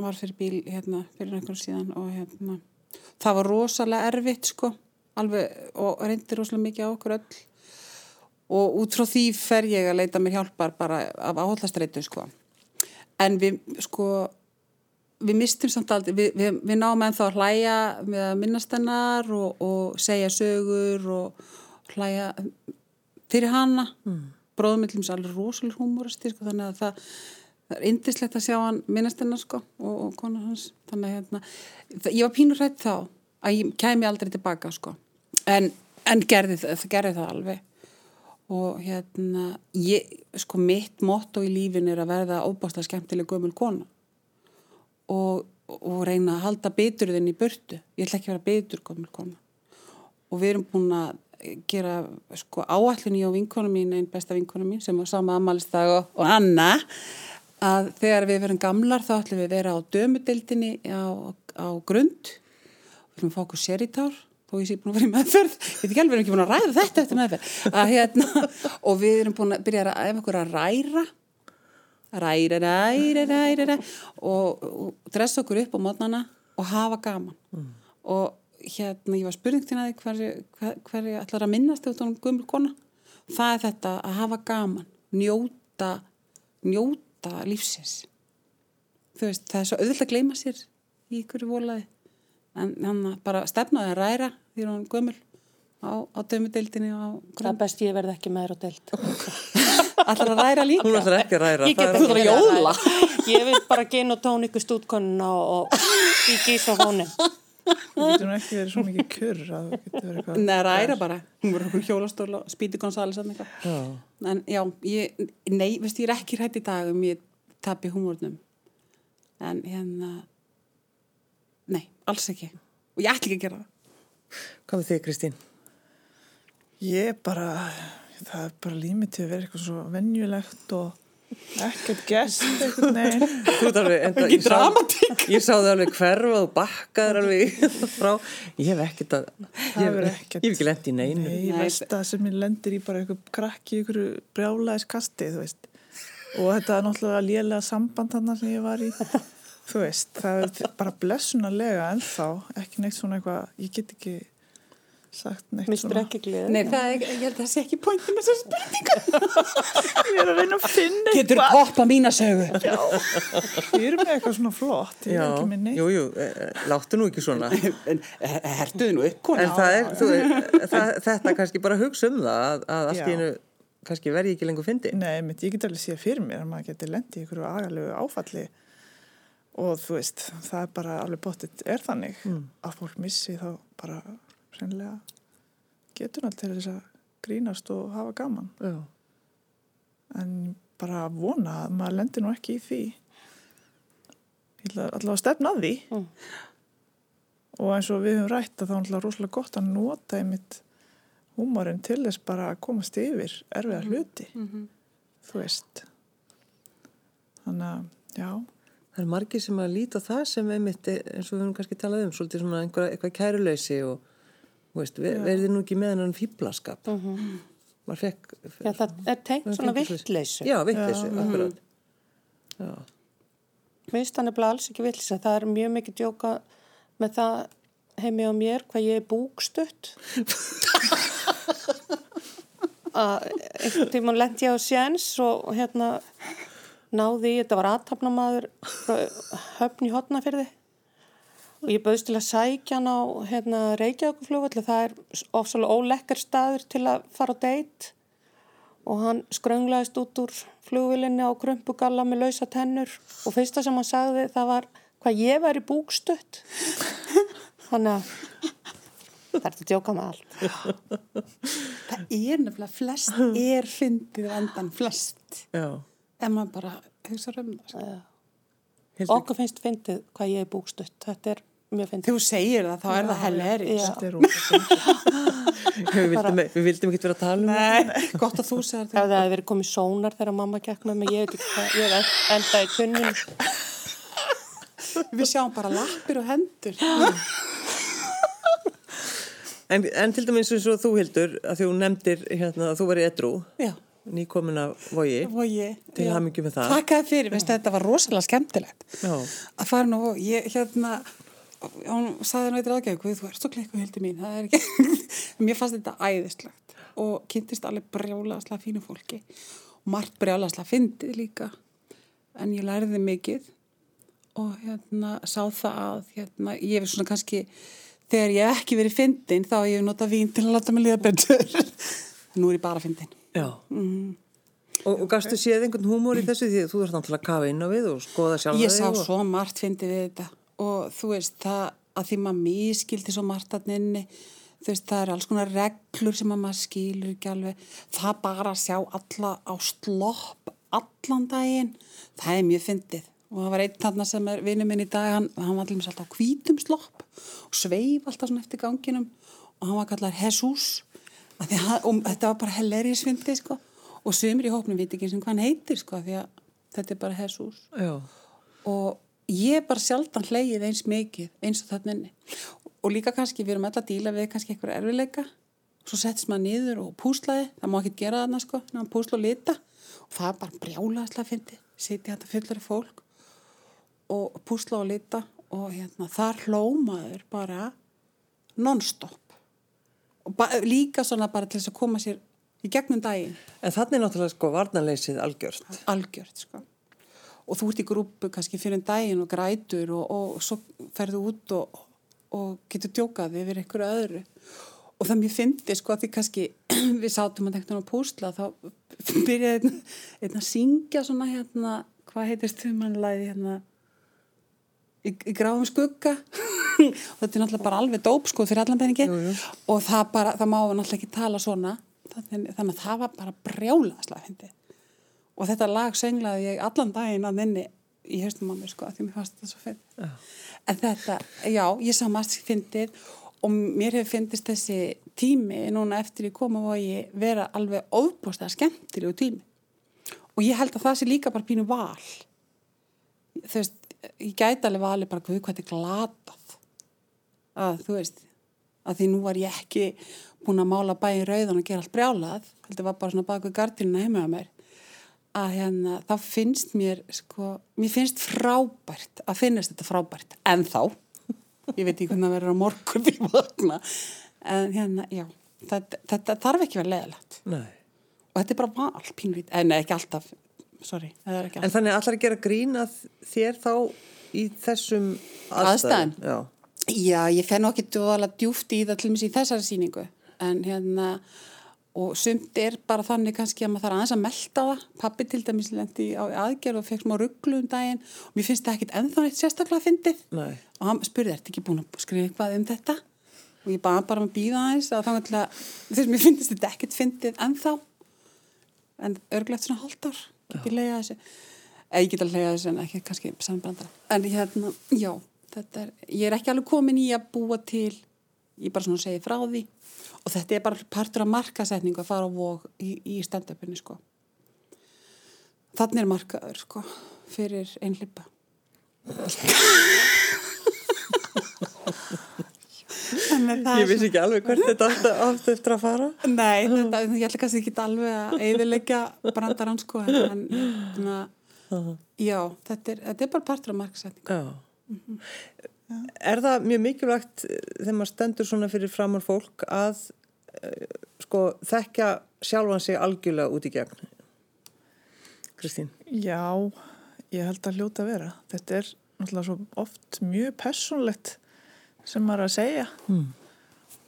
var fyrir bíl hérna fyrir einhverjum síðan og hérna það var rosalega erfitt sko. Alveg og reyndir rosalega mikið á okkur öll. Og út frá því fer ég að leita mér hjálpar bara af áhaldastreitu sko. En við sko við mistum samt aldrei, við, við, við náum ennþá að hlæja með að minnast hennar og, og segja sögur og hlæja fyrir hana. Mm. bróðumillum er alveg rosalega humoristi sko þannig að það það er indislegt að sjá hann minnast hennar sko og, og konar hans. Þannig að hérna, ég var pínur hrætt þá að ég kæmi aldrei tilbaka sko. En, en gerði það, gerði það alveg. Og hérna ég, sko mitt motto í lífin er að verða óbásta skemmtileg gömul kona. Og, og reyna að halda biturðin í burtu. Ég ætla ekki að vera bitur gömul kona. Og við erum búin að gera sko áallin í á vinkona mín einn besta vinkona mín sem var sama amalistag og, og Anna að þegar við verum gamlar þá ætlum við að vera á dömudildinni á, á grund. Við ætlum að fá okkur séritár þó ég sé búin að vera í meðferð. Ég veit ekki alveg, við erum ekki búin að ræða þetta eftir meðferð. Að, hérna, og við erum búin að byrja að ef okkur að ræra ræra, ræra, ræra, ræra og, og dressa okkur upp á mótnana og hafa gaman. Mm. og hérna ég var spurning til það hverju hver, hver ætlar að minnast þú erum gummul kona? Það er þetta að hafa gaman njóta njóta lífsins. Þú veist, það er svo auðvitað að gleyma sér í ykkur volaði en hann bara stefnaði að ræra því hann gömul á, á dömudeildinni Það er best ég verði ekki meður á deild. Ætlar að ræra líka? Hún ætlar ekki að ræra Ég ekki að jóla. Ég vil bara gin og tóniku stúdkonuna og, og í gís og hónin Það getur nú ekki verið svo mikið kjör Nei, ræra bara. Hún voru okkur hjólastóla, spíti Gonzáles En já, ég, nei, veist ég er ekki hrætt í dag um ég tapi húmórnum En hérna Nei, alls ekki. Og ég ætl ekki að gera það. Hvað með þig Kristín? Ég bara það er bara límið til að vera eitthvað svo vennjulegt og ekkert gest ekki dramatík. ég sá það alveg hverfa og bakkaður alveg frá. Ég hef ekkert að ég hef ekki, ekki lendið í neinu. Nei, ég veist það sem ég lendir í bara eitthvað krakki ykkur brjálaðiskasti og þetta er náttúrulega lélega samband hann sem ég var í. Þú veist, það er bara blessunarlega en þá, ekki neitt svona eitthvað ég get ekki sagt neitt Mistur svona. ekki gleði. Nei, það er, ég held að það sé ekki pointin með þessu spurningu. ég er að reyna að finna eitthvað. Getur poppa mína sögu. Já, ég er með eitthvað svona flott. Já, jú, jú, eh, láttu nú ekki svona. Hertuðu nú kona. En það er, þú, það, þetta kannski bara hugsa um það að, að allt í einu kannski verði ekki lengur fyndi. Nei, mitt, ég get alveg síðan fyrir mér að maður geti lendið í einhverju agalegu áfalli og þú veist, það er bara alveg bóttið er þannig mm. að fólk missi þá bara sennilega getur náttúrulega til þess að grínast og hafa gaman Já. en bara vona að maður lendir nú ekki í því allavega að stefna að því mm. og eins og við höfum rætt að það er alltaf rosalega gott að nota einmitt húmarinn til þess bara að komast yfir erfiða mm. hluti mm -hmm. þú veist þannig að, já Það er margir sem að líta það sem einmitt eins og við höfum kannski talað um svolítið svona einhver, eitthvað kæruleysi og veist, ver, verði nú ekki með hennan fýblaskap uh mhm. -huh. maður fekk Já, það er tengt svona vittleysu Já, vittleysu, akkurat. Já. Mér finnst þannig að alls ekki vittleysa það er mjög mikið djóka með það heimi á mér hvað ég er búkstutt. Að einhvern tíma lendi ég á séns og hérna náði í, þetta var aðtapnamaður höfn í hotnafyrði og ég bauðst til að sækja hann á hérna, Reykjavíkuflugvalli, það er ofsalega ólekkar staður til að fara á deitt og hann skrönglaðist út úr flugvilinni á krumpugalla með lausa tennur og fyrsta sem hann sagði það var hvað ég var í búkstutt þannig að það er að djóka með allt Það er nefnilega flest er fyndið endan flest Já. ef maður bara hugsa um það. sko. Okkur finnst fyndið hvað ég er búkstutt þetta er þú segir það þá er það hellerist. Já. Þetta er rosa við, vildum, ekki vera að tala um það. Nei, gott að þú segir það hefði verið komið sónar þegar mamma gekk með mig ég veit ekki hvað, ég hef enda í tunnin Við sjáum bara lappir og hendur. En, en til dæmis eins og þú Hildur, að þú nefndir hérna, að þú var í Edrú, Já, nýkomin af vogi. og ég. Til já. hamingju með það. Takkaði fyrir, veist þetta var rosalega skemmtilegt. Já. Að fara nú, og ég hérna, hún saði nú eitthvað aðgæðu, þú ert svo klikku hildi mín, það mér fannst þetta æðislegt og kynntist alveg brjálaslega fínu fólki. Og margt brjálaslega fyndið líka, en ég læriði mikið og hérna sá það að hérna, ég hef svona kannski þegar ég hef ekki verið fyndin þá hef ég nota vín til að láta mig líða betur. Nú er ég bara fyndin. Já. Mhm. Og, og gastu séð einhvern húmor í þessu? Því að þú ert náttúrulega að kafa inn á við og skoða sjálf ég sá svo margt fyndið við þetta og þú veist það að því maður miskildi svo margt að nynni þú veist það eru alls konar reglur sem að maður skilur ekki alveg. Það bara að sjá alla á slopp allan daginn það er mjög fyndið. Og það var einn þarna sem er vinnu minn í dag hann, hann var alltaf á hvítum slopp og sveif alltaf svona eftir ganginum og hann var kallar að- og þetta var bara hilarious fyndið sko. Og sumir í hópnum viti ekki sem hvað hann heitir sko því að þetta er bara Já. og ég er bara sjaldan hleyið eins mikið eins og þarna inni. Og líka kannski við erum alltaf að díla við kannski eitthvað erfileika svo settist maður niður og púslaði. Það má ekki gera þarna sko, púsla og lita. Og það er bara brjálaðslega fyndi sitja þetta fullari fólk og púsla og lita. Og hérna, þar hlómaður bara non-stop. Og ba- líka svona bara til þess að koma sér í gegnum daginn. En þannig náttúrulega sko varnarleysið algjört. algjört sko. Og þú ert í grúpu kannski fyrir en daginn og grætur og, og svo ferðu út og, og getur djókað yfir einhverju öðru. Og það mér fyndi sko að því kannski við sátum að tekna á púsla þá byrjaði einn, einn að syngja svona hérna, hvað heitir stuðmannlæði hérna? Í, í gráðum skugga. Og þetta er náttúrulega bara alveg dóp sko fyrir allan peningi og það bara, það má náttúrulega ekki tala svona. Þannig, þannig að það var bara brjálaðslega fyndið og þetta lag sönglaði ég allan daginn að minni í höstum á mér sko, því mér fannst þetta svo fyndið en þetta, já, ég sá margt fyndið og mér hefur fyndist þessi tími núna eftir ég koma og ég vera alveg óbústað skemmtilegu tími. Og ég held að það sé líka bara pínu val. Þú veist, ég gæti alveg valið bara hvað þetta er glatað. Að þú veist að því nú var ég ekki búin að mála bæin rauðan og gera allt brjálað þetta var bara svona baku gardinuna heima á mér að hérna, þá finnst mér sko, mér finnst frábært að finnast þetta frábært, en þá ég veit ekki hvernig að vera á morgun því vakna, en hérna já, þetta, þetta þarf ekki vera leðilegt og þetta er bara val, pínvít, en nei, ekki alltaf sorry, það ekki En alltaf þannig allar að gera grín að þér þá í þessum Aðstæðum? Já. Já, ég fenn okkur dvoðalega djúft í það til mér í þessari síningu en hérna og sumt er bara þannig kannski að maður þarf aðeins að melda það. Pappi til dæmis lendi á aðgerð og fekk smá rugglu um daginn. Og mér finnst það ekkit ennþá neitt sérstaklega fyndið. Nei. og hann spurði, ertu ekki búin að skrifa eitthvað um þetta? Og ég baði bara um að býða aðeins. Að til að, þess að mér finnst þetta ekkit fyndið ennþá. En örglegt svona get ég leiða þessu? Eða ég get að leiða þessu en ekki kannski saman brandara en hérna, já er, ég er ekki alveg komin í að búa til ég bara svona segi frá því. Og þetta er bara partur af markasetningu að fara á vóg í, í stand-upinu sko. Þannig er markaður sko fyrir einhlipa Ég vissi ekki alveg hvert þetta átti eftir að fara. Nei, þetta, ég ætla kannski ekki alveg að eðilegja brandarann sko en, en já, þetta er, þetta er bara partur af markasetningu Já. Er það mjög mikilvægt eh, þegar maður stendur svona fyrir framar fólk að uh, sko þekkja sjálfan sig algjörlega út í gegn? Kristín? Já, ég held að hljóta að vera. Þetta er náttúrulega svo oft mjög personlegt sem maður er að segja Mm.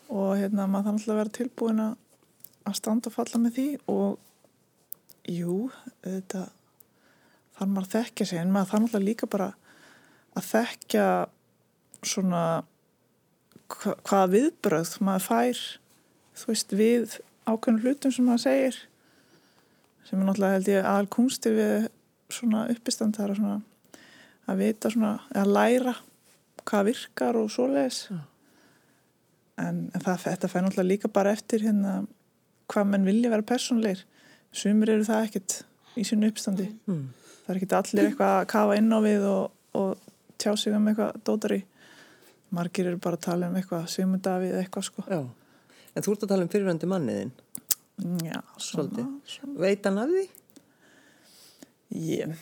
og hérna maður þarf náttúrulega að vera tilbúin að að standa og falla með því og jú, þetta þarf maður að þekkja sig en maður þarf náttúrulega líka bara að þekkja svona hva, hvaða viðbröð maður fær þú veist við ákveðnum hlutum sem maður segir sem er náttúrulega held ég aðal kunsti við svona uppistand það er svona að vita svona, að læra hvað virkar og svoleiðis. En, en það, þetta fær náttúrulega líka bara eftir hérna hvað menn vilja vera persónleir sumir eru það ekkert í sínu uppstandi. Mm. það er ekkert allir eitthvað að kafa inn á við og, og tjá sig um eitthvað dótari margir eru bara að tala um eitthvað Sigmund Davíð eitthvað sko Já. En þú ert að tala um fyrirvændi manniðin. já, svona, svona. Veit hann af því? Ég,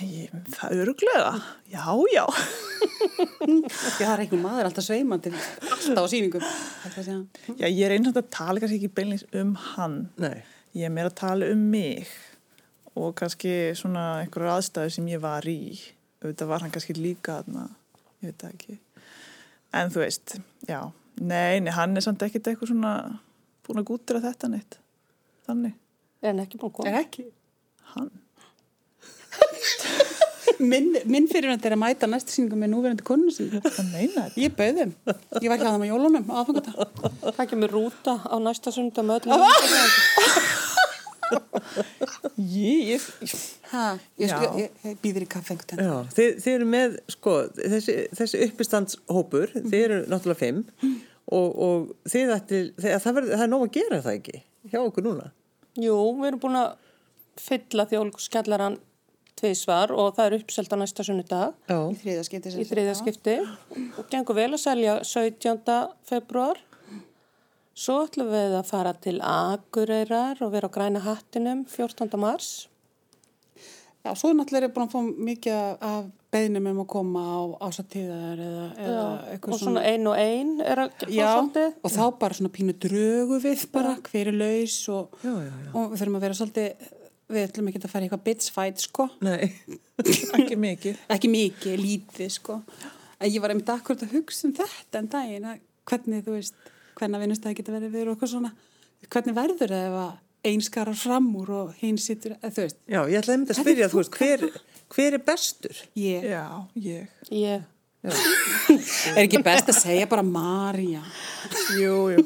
ég, það öruglega já, já Það er einhver maður alltaf sveimandi alltaf á hann. Já, ég er eins og að tala kannski ekki beinleins um hann. Nei. Ég er meira að tala um mig og kannski svona einhverjar aðstæðu sem ég var í. Þetta var hann kannski líka þarna, ég veit það ekki. En þú veist, já, nei, nei, hann er samt ekkert eitthvað svona búin að gútira þetta neitt. Þannig, En ekki búin að koma. Er ekki? hann. Minn, minn fyrirvænt er að mæta næstu sýningum með núverandi konu. Það þetta. Ég bauð þeim. Ég var hjá þeim á jólunum aðfangata. Það kemur rúta á næsta sunda með öllum. Ég, ég, Ha, ég, sko, ég, ég býður í kaffe einhvern veginn. Já, þið, þið eru með, sko, þessi, þessi uppistandshópur, þið eru náttúrulega fimm og, og þið ættir, það, verður, það er nóg að gera það ekki hjá okkur núna. Jú, við erum búin að fylla þjólkskellaran tviðsvar og það er uppselt á næsta sunnudag Já. Í þriða skipti. sem í sagt, þriðja já. skipti og gengur vel að selja 17. februar. Svo ætlum við að fara til Akureyrar og vera á græna hattinum 14. mars. Já, svo er náttúrulega búin að fá mikið af beðnum um að koma á ásatíðar eða, eða eitthvað og svona ein og ein er að fá Já, svolítið. og þá bara svona pínu drögu við bara, hver er laus og, Já, já, já. og við þurfum að vera svolítið, við ætlum ekki að fara í eitthvað bitch fight, sko. Nei. ekki mikið. Ekki mikið, lítið, sko. En ég var einmitt akkurat að hugsa um þetta en daginn, að hvernig, þú veist, hvernig vinnustæði geta verið við og eitthvað svona, hvernig verður það ef að einn skarar fram úr og hinn sittur, þú veist, Já, ég ætlaði einmitt að spyrja, þú veist, hver, hver er bestur? ég, Já, ég. Ég, er ekki best að segja bara Marja. Jú, jú.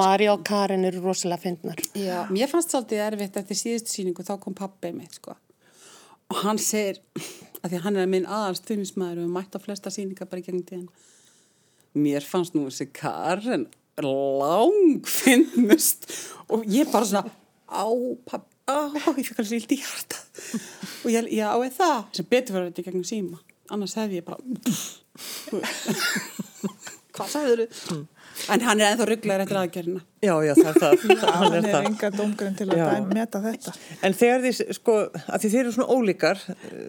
Marja og Karin eru rosalega fyndnar. Já, mér fannst svolítið erfitt eftir síðustu síningu, þá kom pappið mitt, sko. Og hann segir, að því að hann er minn aðalstuðnismæður og við mætt á flesta síningar bara í gegnum tíðan. Mér fannst nú þessi Karen langfinnust og ég bara svona, á, papp, á, ég fikk alveg sýlt í hjarta. Og ég, já, er það, sem betur fyrir þetta í gegnum síma. Annars hefði ég bara, hvað sagður þau? En hann er ennþá rugglaður eftir aðgerðina. Já, já, það er það. Hann er er enga dómgurinn til að dæm, meta þetta. En þegar þið, sko, að þið eru svona ólíkar,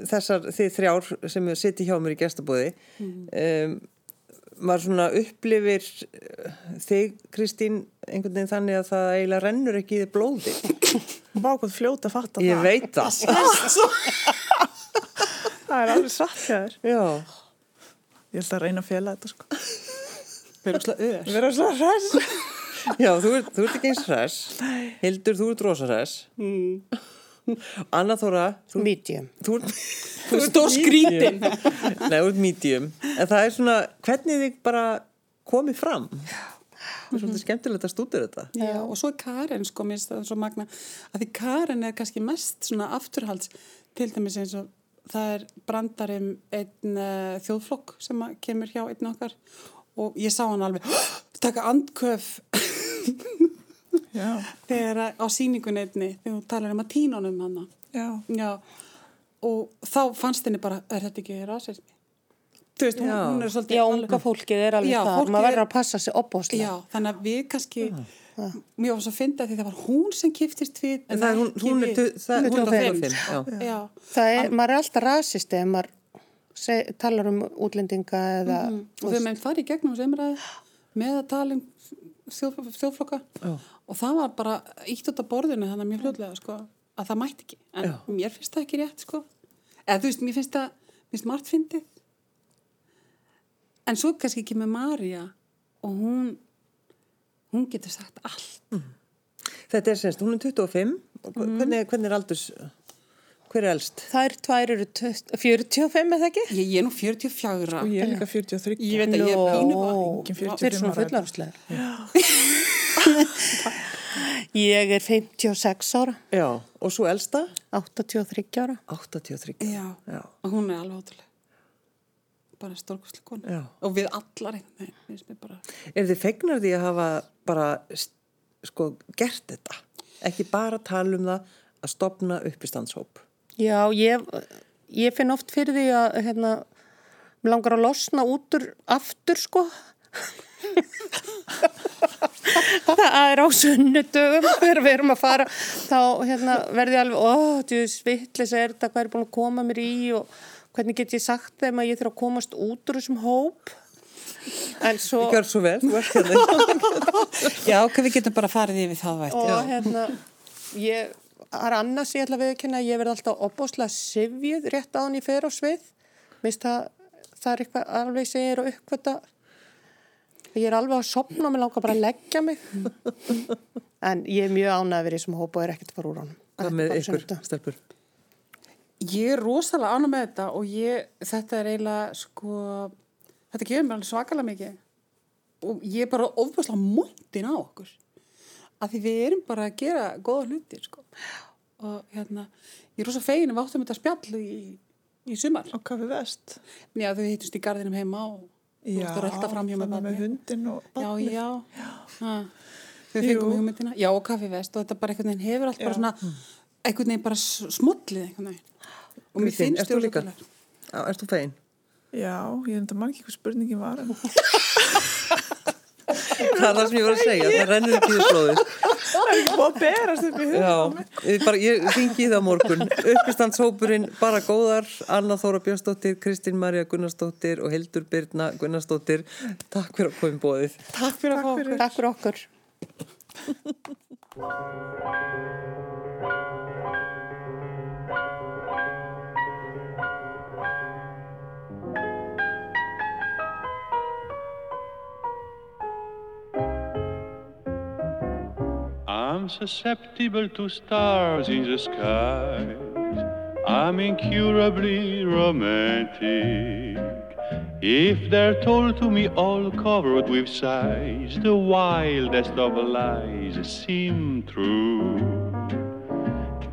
þessar þið þrjár sem sittir hjá mér í gestabóði, um, maður svona upplifir eh, þig, Kristín, einhvern veginn þannig að það eiginlega rennur ekki í þið blóði. Hvað fljóta að fatta Ég það. veit það. Það er alveg satt hjá þér. Já, Ég ætla að reyna að fjela þetta sko. Erum slað öður. Vera svo hress. já, þú ert, þú ert ekki eins hress. Hildur, þú ert rosa hress. Anna Þóra, þú, Medium. þú ert... Þú er stór skrítin. Nei, þú ert medium. En það er svona, hvernig þið bara komið fram? Það er svolítið skemmtilegt að stúdur þetta. Já, og svo er Karen, sko, mér finnst það svo magna, að því Karen er kannski mest svona afturhalds, til dæmis eins og það er brandarinn einn uh, þjóðflokk sem að kemur hjá einn okkar og ég sá hann alveg, taka andköf þegar að- á síningun einni, þegar hún talar um að tínunum hana. já. Já, og þá fannst henni bara, er þetta ekki rasismi? Þú veist, hún, Já. hún er svolítið... Já, unga fólkið er alveg Já, fólkið Maður er- verður að passa sig opbóðslega. Já, þannig að við kannski, var svo að finna því það var hún sem kiftist við. En það er, hún, hún er, við. tu- það, hún er 25, já. Já, Það er, maður er alltaf rasisti ef maður seg, talar um útlendinga eða... og við meðum farið í gegnum þessu umræði með að tala um þjóð, þjóðflokka. Og það var bara ítt út af borðinu þannig að mjög fljóðlega, sko. að það mætti ekki. En Já. mér finnst það ekki rétt sko. Eða þú veist, mér finnst það mér finnst margt fyndið. En svo kannski ekki með Marja og hún hún getur sagt allt. Þetta er semst, hún er 25. og Hvernig, hvernig er aldurs, hver er elst? Þær tvær eru 20 45 eða ekki? ég, ég er nú 44 Og ég er líka 43. ég veit að ég er pínu var Þeir 45 eru svona ára. fullarslega. Ég er 56 ára, Já, og svo elsta? 83 ára. 83. já, Já. og hún er alveg ótrúlega bara stórkostlega konu og við allar bara Er þið fegnar því að hafa bara, sko, gert þetta? Ekki bara tala um það að stopna uppistandshóp. Já, ég, ég finn oft fyrir því að, hérna, mér langar að losna út úr aftur, sko. það er á sunnudögum þegar við erum að fara þá hérna, verði ég alveg, ó, þú svittlis er þetta, hvað er búin að koma mér í og hvernig get ég sagt þeim að ég þurfa að komast út úr þessum hóp en svo Gjör svo vel, hérna. já, ok, við getum bara farið yfir það vært og hérna ég, það er annars ég ætla að viðkynna að ég verði alltaf opbóslega sifjuð rétt á hann ég fer á svið. Mist það, það er eitthvað alveg sem ég er að uppkvöta ég er alveg að sopna og mér langar bara að leggja mig. En ég er mjög ánægð að vera í þessum hóp og er ekkert að fara úr honum. Hvað með ykkur, stelpur? Ég er rosalega ánum með þetta og ég, þetta er eiginlega sko, þetta gefur mér alveg svakalega mikið. Og ég er bara ofbúslega montin á okkur að því við erum bara að gera góða hluti sko. og hérna ég er rosa fegin að við áttum þetta spjall í, í sumar. Og kaffi vest. Já, þau hittust í garðinum heima og þú Já, varst að rölda fram hjá með þannig með hundin og Já, barnið. já. Ha, þau Jú. fengum hugmyndina. Já, og kaffi vest og þetta bara einhvern veginn hefur allt bara Já. svona, einhvern veginn bara s- smollið einhvern veginn. Og mér finnst þú líka? Já, ert þú fegin? Já, ég er enda mann ekki hvað spurningin var. en- Það er það sem ég var að segja, það rennur ekki í blóðið. Það er ekki búið að berast upp í huga. Já, ég, bara, ég ringi í það morgun. Uppistandshópurinn bara góðar, Anna Þóra Björnsdóttir, Kristín Marja Gunnarsdóttir og Hildur Birna Gunnarsdóttir. Takk fyrir að koma bóðið. Takk fyrir að fá okkur. Takk fyrir okkur I'm susceptible to stars in the skies. I'm incurably romantic. If they're told to me all covered with sighs, the wildest of lies seem true.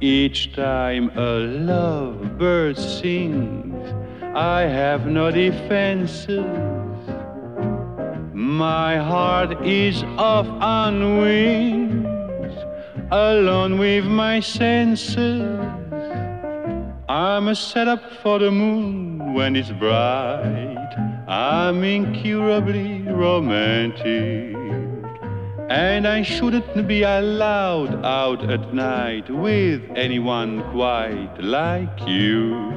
Each time a lovebird sings, I have no defenses. My heart is off on wings, alone with my senses. I'm a setup for the moon when it's bright. I'm incurably romantic. And I shouldn't be allowed out at night with anyone quite like you.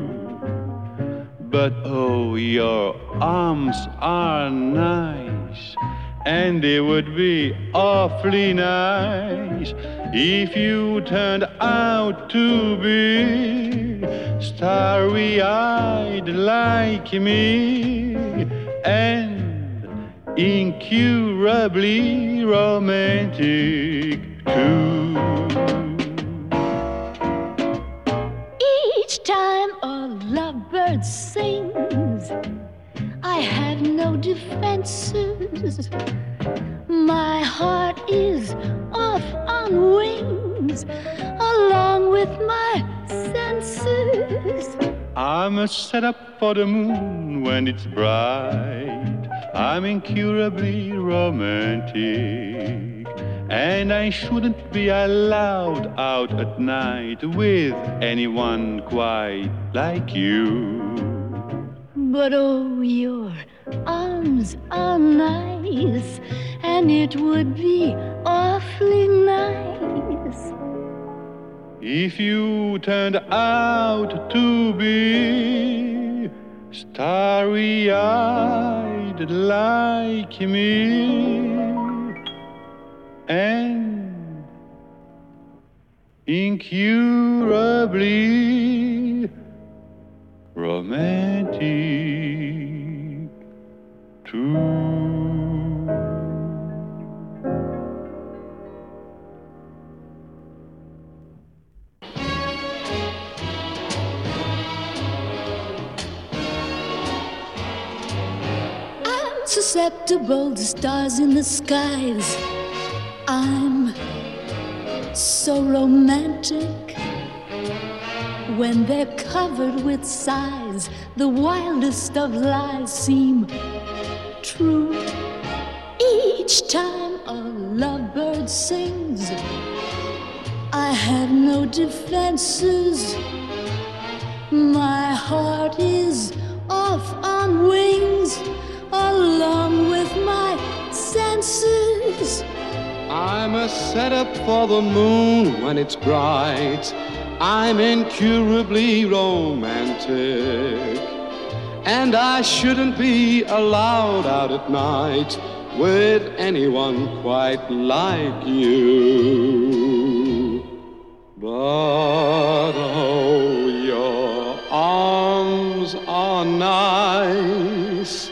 But oh, your arms are nice, and it would be awfully nice if you turned out to be starry eyed like me and incurably romantic too. Each time a lovebird sings, I have no defenses. My heart is off on wings, along with my senses. I'm a setup for the moon when it's bright. I'm incurably romantic. And I shouldn't be allowed out at night with anyone quite like you. But oh, your arms are nice, and it would be awfully nice. If you turned out to be starry eyed like me and incurably romantic too. I'm susceptible to stars in the skies. I'm so romantic when they're covered with sighs. The wildest of lies seem true. Each time a lovebird sings, I have no defenses. My heart is off on wings along with my senses. I'm a setup for the moon when it's bright. I'm incurably romantic. And I shouldn't be allowed out at night with anyone quite like you. But oh, your arms are nice,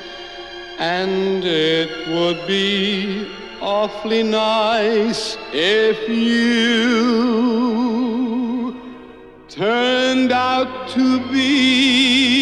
and it would be awfully nice if you turned out to be